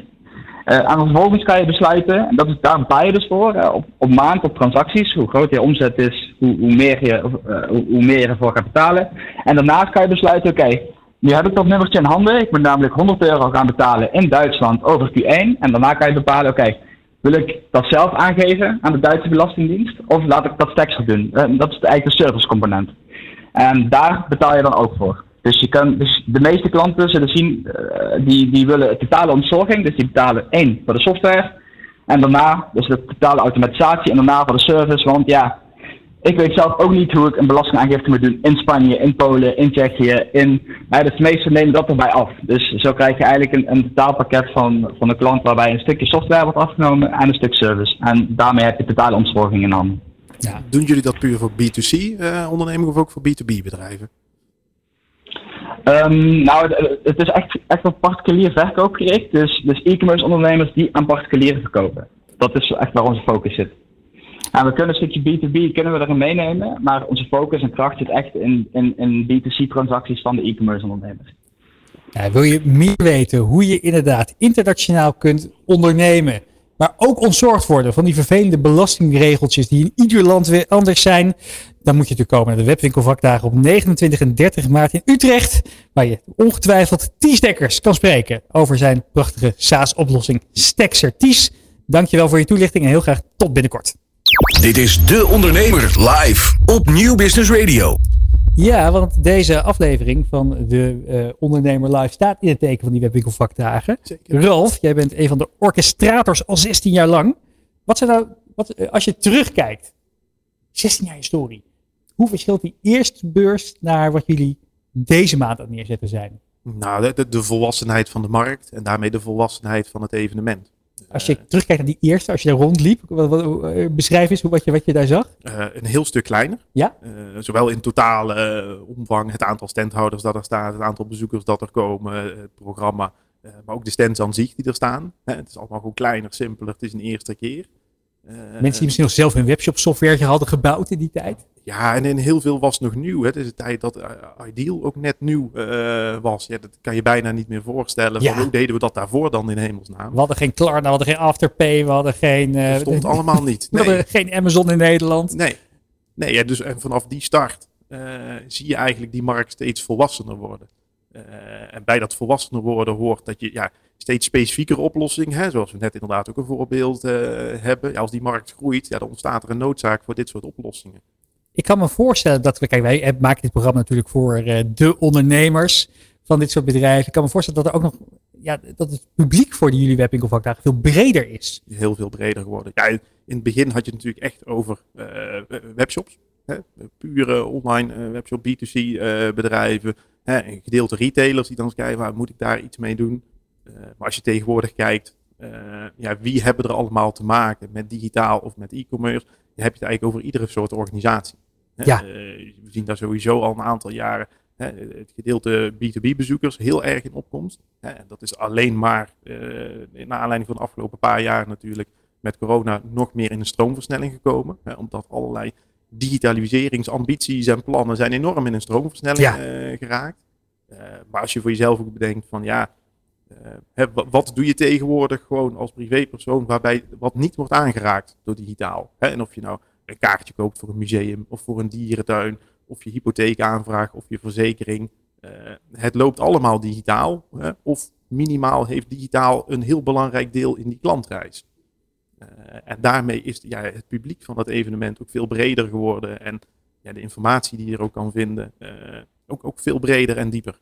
Eh, en vervolgens kan je besluiten, en dat is, daar betaal je dus voor, eh, op, op maand, op transacties. Hoe groot je omzet is, hoe, hoe, meer, je, eh, hoe, meer je ervoor gaat betalen. En daarnaast kan je besluiten, oké, nu heb ik dat nummertje in handen. Ik moet namelijk 100 euro gaan betalen in Duitsland over Q1. En daarna kan je bepalen, oké, wil ik dat zelf aangeven aan de Duitse Belastingdienst? Of laat ik dat Stexer doen? Dat is eigenlijk de servicecomponent. En daar betaal je dan ook voor. Dus, je kan, dus de meeste klanten zullen zien, eh, die, die willen totale ontzorging. Dus die betalen één voor de software. En daarna, dus de totale automatisatie. En daarna voor de service. Want ja, ik weet zelf ook niet hoe ik een belastingaangifte moet doen in Spanje, in Polen, in Tsjechië. In, maar de meesten nemen dat erbij af. Dus zo krijg je eigenlijk een, een totaalpakket van, van de klant waarbij een stukje software wordt afgenomen en een stuk service. En daarmee heb je totale ontzorging in handen. Doen jullie dat puur voor B2C-ondernemingen of ook voor B2B-bedrijven? Ehm, nou, het, is echt, echt op particulier verkoop gericht. Dus, dus e-commerce ondernemers die aan particulieren verkopen. Dat is echt waar onze focus zit. En we kunnen een stukje B2B kunnen we erin meenemen, maar onze focus en kracht zit echt in, in, in B2C transacties van de e-commerce ondernemers. Wil je meer weten hoe je inderdaad internationaal kunt ondernemen, maar ook ontzorgd worden van die vervelende belastingregeltjes die in ieder land weer anders zijn, dan moet je natuurlijk komen naar de webwinkelvakdagen op 29 en 30 maart in Utrecht, waar je ongetwijfeld Ties Dekkers kan spreken over zijn prachtige SaaS-oplossing Stexer. Ties, dankjewel voor je toelichting en heel graag tot binnenkort. Dit is De Ondernemer live op Nieuw Business Radio. Ja, want deze aflevering van de eh, Ondernemer Live staat in het teken van die webwinkelvakdagen. Ralf, jij bent een van de orchestrators al 16 jaar lang. Wat zijn nou, wat, eh, als je terugkijkt, 16 jaar historie, hoe verschilt die eerste beurs naar wat jullie deze maand aan het neerzetten zijn? Nou, de, de, de volwassenheid van de markt en daarmee de volwassenheid van het evenement. Als je terugkijkt naar die eerste, als je daar rondliep, wat, wat, eh, beschrijf eens wat je, wat je daar zag. Eh, een heel stuk kleiner. Ja? Eh, zowel in totale omvang, het aantal standhouders dat er staat, het aantal bezoekers dat er komen, het programma, maar ook de stands aan zich die er staan. Het is allemaal gewoon kleiner, simpeler, het is een eerste keer. Mensen die misschien nog zelf hun webshop software hadden gebouwd in die tijd. Ja, en in heel veel was nog nieuw. Hè. Het is een tijd dat eh, Ideal ook net nieuw eh, was. Ja, dat kan je bijna niet meer voorstellen. Ja. Van, hoe deden we dat daarvoor dan in hemelsnaam? We hadden geen Klarna, we hadden geen Afterpay, we hadden geen... eh, Dat stond allemaal niet. We hadden geen Amazon in Nederland. Nee. Nee, ja, dus en vanaf die start zie je eigenlijk die markt steeds volwassener worden. En bij dat volwassener worden hoort dat je ja, steeds specifiekere oplossingen, hè, zoals we net inderdaad ook een voorbeeld hebben. Ja, als die markt groeit, ja, dan ontstaat er een noodzaak voor dit soort oplossingen. Ik kan me voorstellen dat we, kijk, wij eh, maken dit programma natuurlijk voor eh, de ondernemers van dit soort bedrijven. Ik kan me voorstellen dat er ook nog, ja, dat het publiek voor die jullie webwinkelvakdagen veel breder is. Heel veel breder geworden. Ja, in het begin had je het natuurlijk echt over eh, webshops. Hè? Pure online eh, webshop, B2C eh, bedrijven. Hè? Een gedeelte retailers die dan kijken, waar moet ik daar iets mee doen? Maar als je tegenwoordig kijkt, ja, wie hebben er allemaal te maken met digitaal of met e-commerce? Je hebt het eigenlijk over iedere soort organisatie. Hè? Ja. Eh, we zien daar sowieso al een aantal jaren hè, het gedeelte B2B-bezoekers heel erg in opkomst. Hè? En dat is alleen maar, eh naar aanleiding van de afgelopen paar jaar natuurlijk, met corona nog meer in een stroomversnelling gekomen. Hè? Omdat allerlei digitaliseringsambities en plannen zijn enorm in een stroomversnelling Ja. eh, geraakt. Maar als je voor jezelf ook bedenkt van ja, wa- wat doe je tegenwoordig gewoon als privépersoon waarbij wat niet wordt aangeraakt door digitaal? Hè? En of je nou een kaartje koopt voor een museum of voor een dierentuin of je hypotheekaanvraag of je verzekering. eh, het loopt allemaal digitaal. Hè? Of minimaal heeft digitaal een heel belangrijk deel in die klantreis. Eh, en daarmee is ja, het publiek van dat evenement ook veel breder geworden. En ja, de informatie die je er ook kan vinden, eh, ook, ook veel breder en dieper.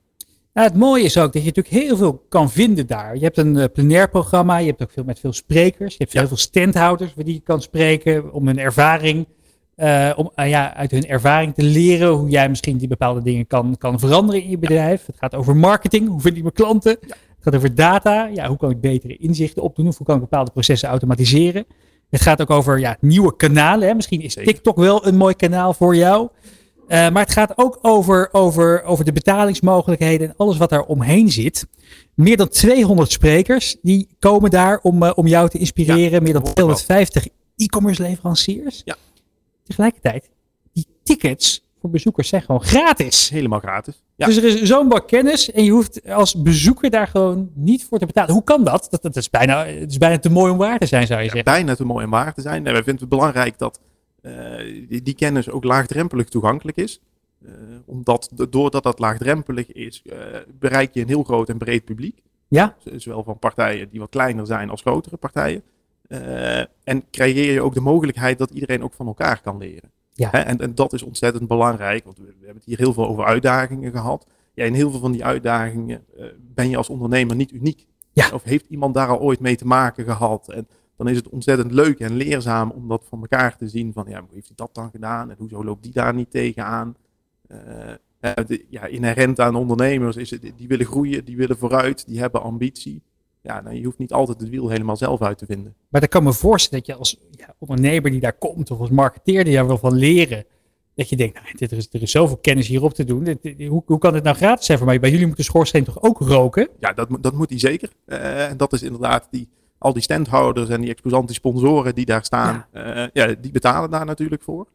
Nou, het mooie is ook dat je natuurlijk heel veel kan vinden daar. Je hebt een uh, plenair programma, je hebt ook veel met veel sprekers, je hebt heel veel standhouders waar die je kan spreken om hun ervaring, uh, om uh, ja, uit hun ervaring te leren hoe jij misschien die bepaalde dingen kan, kan veranderen in je bedrijf. Het gaat over marketing, hoe vind ik mijn klanten? Het gaat over data. Ja, hoe kan ik betere inzichten opdoen? Of hoe kan ik bepaalde processen automatiseren? Het gaat ook over ja, nieuwe kanalen. Hè? Misschien is TikTok wel een mooi kanaal voor jou. Eh, maar het gaat ook over, over, over de betalingsmogelijkheden en alles wat daar omheen zit. Meer dan 200 sprekers die komen daar om, eh, om jou te inspireren. Meer dan 250 e-commerce leveranciers. Ja. Tegelijkertijd, die tickets voor bezoekers zijn gewoon gratis. Helemaal gratis. Ja. Dus er is zo'n bak kennis en je hoeft als bezoeker daar gewoon niet voor te betalen. Hoe kan dat? Dat, dat is, bijna, het is bijna te mooi om waar te zijn, zou je zeggen. Bijna te mooi om waar te zijn. En wij vinden het belangrijk dat die, die kennis ook laagdrempelig toegankelijk is. Eh, omdat doordat dat laagdrempelig is, eh, bereik je een heel groot en breed publiek. Ja. Zowel van partijen die wat kleiner zijn als grotere partijen. Eh, en creëer je ook de mogelijkheid dat iedereen ook van elkaar kan leren. Ja. Hè, En, en dat is ontzettend belangrijk, want we, we hebben het hier heel veel over uitdagingen gehad. Ja, in heel veel van die uitdagingen eh, ben je als ondernemer niet uniek. Of heeft iemand daar al ooit mee te maken gehad? En dan is het ontzettend leuk en leerzaam om dat van elkaar te zien. Van ja, hoe heeft hij dat dan gedaan? En hoezo loopt die daar niet tegenaan? De- ja, inherent aan ondernemers is het, die willen groeien, die willen vooruit, die hebben ambitie. Ja, nou, je hoeft niet altijd het wiel helemaal zelf uit te vinden. Maar dan kan me voorstellen dat je als ja, ondernemer die daar komt, of als marketeer die daar wil van leren, dat je denkt, nou, dit, er, is, er is zoveel kennis hierop te doen. Dit- dit- hoe, hoe kan dit nou gratis zijn voor mij? Bij jullie moet de schoorsteen toch ook roken? Ja, dat, moet- dat moet hij zeker. Eh, En dat is inderdaad die, al die standhouders en die exposanten, sponsoren die daar staan. Ja. ja, die betalen daar natuurlijk voor.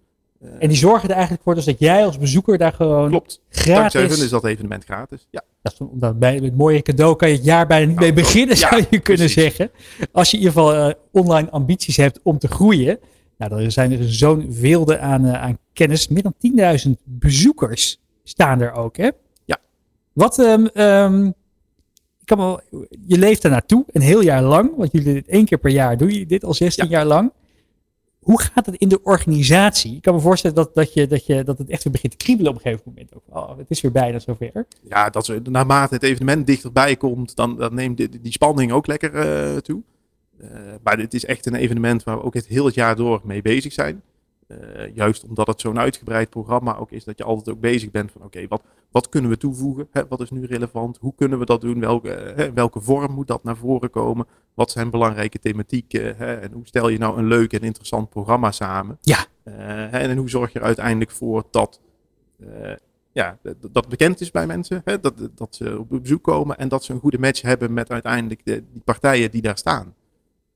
En die zorgen er eigenlijk voor dus dat jij als bezoeker daar gewoon Klopt. Dankzij gratis... hun is dat evenement gratis. Ja. Dat is dan bij het mooie cadeau kan je het jaar bijna niet mee beginnen, ja, zou je kunnen zeggen. Als je in ieder geval eh, online ambities hebt om te groeien. Nou, dan zijn er zo'n wilde aan, eh, aan kennis. Meer dan 10.000 bezoekers staan er ook, hè? Ja. Wat, ehm, ehm, ik kan wel, je leeft daar naartoe een heel jaar lang. Want jullie dit één keer per jaar doen jullie dit al 16 jaar lang. Hoe gaat het in de organisatie? Ik kan me voorstellen dat, dat, je, dat, je, dat het echt weer begint te kriebelen op een gegeven moment. Ook. Oh, het is weer bijna zover. ja, dat ze, naarmate het evenement dichterbij komt, dan, dan neemt die, die spanning ook lekker eh, toe. Eh, maar dit is echt een evenement waar we ook het heel het jaar door mee bezig zijn. Eh, juist omdat het zo'n uitgebreid programma ook is, dat je altijd ook bezig bent van oké, wat, wat kunnen we toevoegen? Hè? Wat is nu relevant? Hoe kunnen we dat doen? Welke, hè, welke vorm moet dat naar voren komen? Wat zijn belangrijke thematieken? Hè? En hoe stel je nou een leuk en interessant programma samen? Ja. Eh, en hoe zorg je er uiteindelijk voor dat, eh, ja, dat, bekend is bij mensen? Hè? Dat, dat ze op bezoek komen en dat ze een goede match hebben met uiteindelijk de, die partijen die daar staan.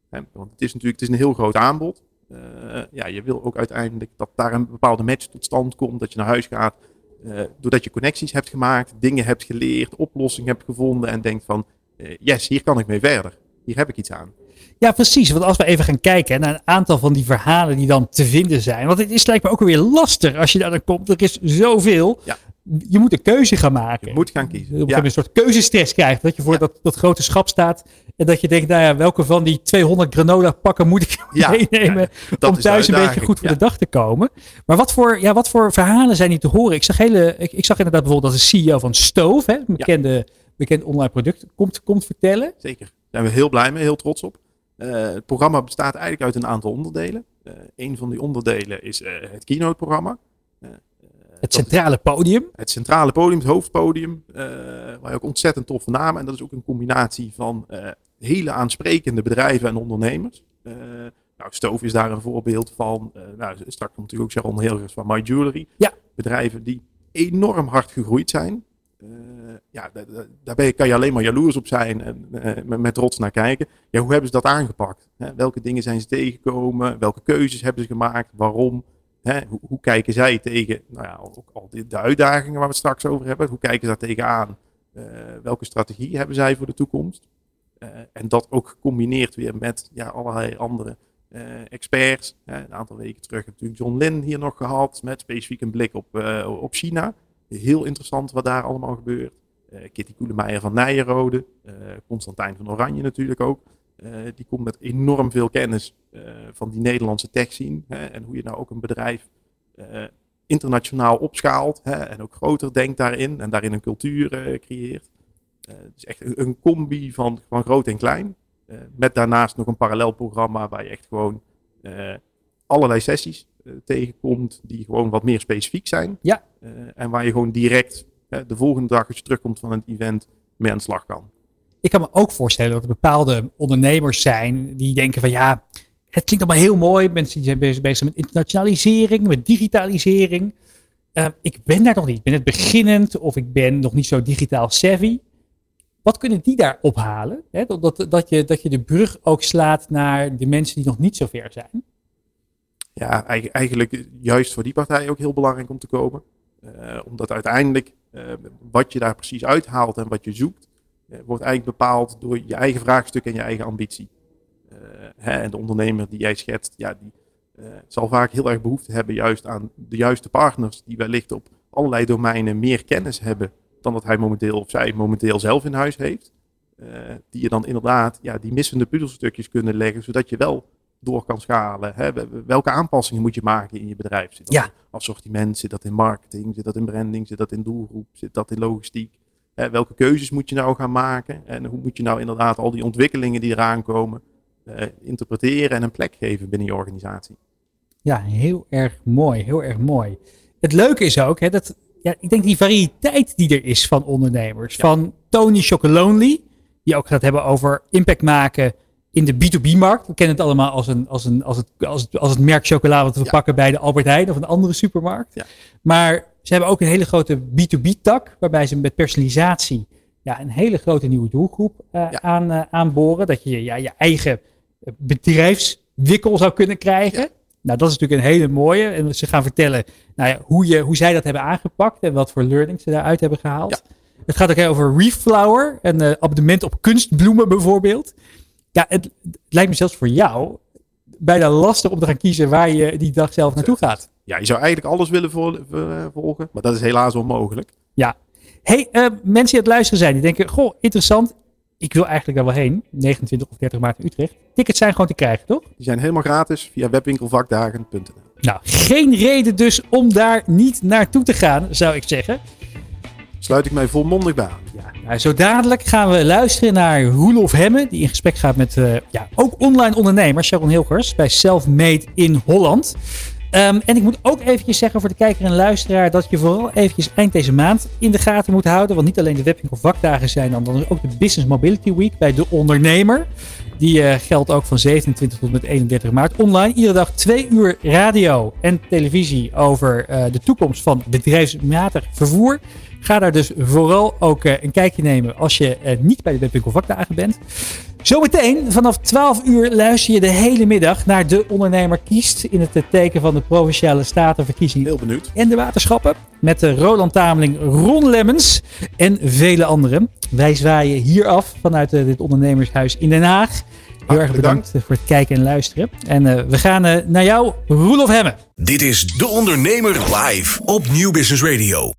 Hè, Want het is natuurlijk het is een heel groot aanbod. Eh, ja, je wil ook uiteindelijk dat daar een bepaalde match tot stand komt. Dat je naar huis gaat. Eh, doordat je connecties hebt gemaakt, dingen hebt geleerd, oplossingen hebt gevonden. En denkt van, eh, yes, hier kan ik mee verder. Hier heb ik iets aan. Ja, precies. Want als we even gaan kijken naar een aantal van die verhalen die dan te vinden zijn. Want het is lijkt me ook weer lastig als je daar dan komt. Er is zoveel. Ja. Je moet een keuze gaan maken. Je moet gaan kiezen. Gegeven Ja. een soort keuzestress krijgt. Dat je voor dat, dat grote schap staat. En dat je denkt, nou ja, welke van die 200 granola pakken moet ik Ja, meenemen. ja, om thuis een beetje goed voor ja. de dag te komen. Maar wat voor, ja, wat voor verhalen zijn hier te horen? Ik zag, hele, ik, ik zag inderdaad bijvoorbeeld dat de CEO van Stove, hè, een bekende, bekend online product, komt, komt vertellen. Zeker. Daar zijn we heel blij mee, heel trots op. Eh, het programma bestaat eigenlijk uit een aantal onderdelen. Eh een van die onderdelen is eh, het keynote-programma. Het centrale podium. Het centrale podium, het hoofdpodium, waar je ook ontzettend toffe namen. En dat is ook een combinatie van hele aansprekende bedrijven en ondernemers. Eh nou, Stoof is daar een voorbeeld van. Eh, nou, straks komt natuurlijk ook Sharon Hilgers van My Jewelry. Ja. Bedrijven die enorm hard gegroeid zijn. Eh, ja, da- da- daar kan je alleen maar jaloers op zijn en met, trots naar kijken. Ja, hoe hebben ze dat aangepakt? Hè, welke dingen zijn ze tegengekomen? Welke keuzes hebben ze gemaakt? Waarom? Hè, hoe, hoe kijken zij tegen nou ja, ook al die, de uitdagingen waar we het straks over hebben? Hoe kijken ze daar tegenaan? Welke strategie hebben zij voor de toekomst? Eh, en dat ook gecombineerd weer met ja, allerlei andere eh, experts. Hè, een aantal weken terug heb natuurlijk John Lin hier nog gehad met specifiek een blik op, eh, op China. Heel interessant wat daar allemaal gebeurt. Eh, Kitty Koelemeijer van Nijenrode, eh Constantijn van Oranje natuurlijk ook. Eh, die komt met enorm veel kennis eh, van die Nederlandse tech. Hè, en hoe je nou ook een bedrijf eh, internationaal opschaalt. Hè, en ook groter denkt daarin. En daarin een cultuur eh, creëert. Eh, het is echt een, combi van, van groot en klein. Eh, met daarnaast nog een parallel programma waar je echt gewoon eh, allerlei sessies tegenkomt. Die gewoon wat meer specifiek zijn. Ja. En waar je gewoon direct de volgende dag als je terugkomt van het event mee aan de slag kan. ik kan me ook voorstellen dat er bepaalde ondernemers zijn die denken van ja, het klinkt allemaal heel mooi. Mensen die zijn bezig, bezig met internationalisering, met digitalisering. Uh, ik ben daar nog niet. Ik ben het beginnend of ik ben nog niet zo digitaal savvy. Wat kunnen die daar ophalen? Hè? Dat, dat, dat, je, dat je de brug ook slaat naar de mensen die nog niet zo ver zijn. Ja, eigenlijk juist voor die partij ook heel belangrijk om te komen. Uh, omdat uiteindelijk uh, wat je daar precies uithaalt en wat je zoekt, uh, wordt eigenlijk bepaald door je eigen vraagstuk en je eigen ambitie. Hè, en de ondernemer die jij schetst, ja, die zal vaak heel erg behoefte hebben juist aan de juiste partners die wellicht op allerlei domeinen meer kennis hebben dan dat hij momenteel of zij momenteel zelf in huis heeft. die je dan inderdaad ja, die missende puzzelstukjes kunnen leggen, zodat je wel door kan schalen. Hè? Welke aanpassingen moet je maken in je bedrijf? Zit dat ja. in assortiment, zit dat in marketing, zit dat in branding, zit dat in doelgroep, zit dat in logistiek? Hè? Welke keuzes moet je nou gaan maken? En hoe moet je nou inderdaad al die ontwikkelingen die eraan komen eh, interpreteren en een plek geven binnen je organisatie? Ja, heel erg mooi, heel erg mooi. Het leuke is ook, hè, dat ja, ik denk die variëteit die er is van ondernemers. Van Tony Chocolonely, die ook gaat hebben over impact maken in de B2B-markt. We kennen het allemaal als, een, als, een, als, het, als, het, als het merk chocola wat we ja. pakken bij de Albert Heijn of een andere supermarkt. Ja. Maar ze hebben ook een hele grote B2B-tak, waarbij ze met personalisatie ja, een hele grote nieuwe doelgroep uh, ja. aan, uh, aanboren. Dat je ja, je eigen bedrijfswikkel zou kunnen krijgen. Nou, dat is natuurlijk een hele mooie. En ze gaan vertellen nou ja, hoe, je, hoe zij dat hebben aangepakt en wat voor learnings ze daaruit hebben gehaald. Het gaat ook over Reflower, een uh, abonnement op kunstbloemen bijvoorbeeld. Ja, het, het, lijkt me zelfs voor jou bijna lastig om te gaan kiezen waar je die dag zelf naartoe gaat. Ja, je zou eigenlijk alles willen vol, volgen, maar dat is helaas onmogelijk. Ja. Hey, uh, mensen die aan het luisteren zijn, die denken, goh, interessant. Ik wil eigenlijk daar wel heen. 29 of 30 maart in Utrecht. Tickets zijn gewoon te krijgen, toch? Die zijn helemaal gratis via webwinkelvakdagen.nl. Nou, geen reden dus om daar niet naartoe te gaan, zou ik zeggen. Sluit ik mij volmondig bij aan. Ja, nou, zo dadelijk gaan we luisteren naar Roelof Hemme, die in gesprek gaat met uh, ja, ook online ondernemer Sharon Hilgers bij Selfmade in Holland. Um, en ik moet ook eventjes zeggen voor de kijker en luisteraar dat je vooral eventjes eind deze maand in de gaten moet houden. Want niet alleen de webwinkel vakdagen zijn dan, dan is ook de Business Mobility Week bij de ondernemer. Die uh, geldt ook van 27 tot met 31 maart online. Iedere dag twee uur radio en televisie over uh, de toekomst van bedrijfsmatig vervoer. Ga daar dus vooral ook uh, een kijkje nemen als je niet bij de webwinkel vakdagen bent. Zometeen vanaf 12 uur luister je de hele middag naar De Ondernemer Kiest. In het teken van de Provinciale Statenverkiezingen. Heel benieuwd. En de waterschappen. Met de Roland Tameling, Ron Lemmens en vele anderen. Wij zwaaien hier af vanuit uh, dit ondernemershuis in Den Haag. Heel erg bedankt voor het kijken en luisteren. En uh, we gaan uh, naar jou, Roelof Hemmen. Dit is De Ondernemer live op Nieuw Business Radio.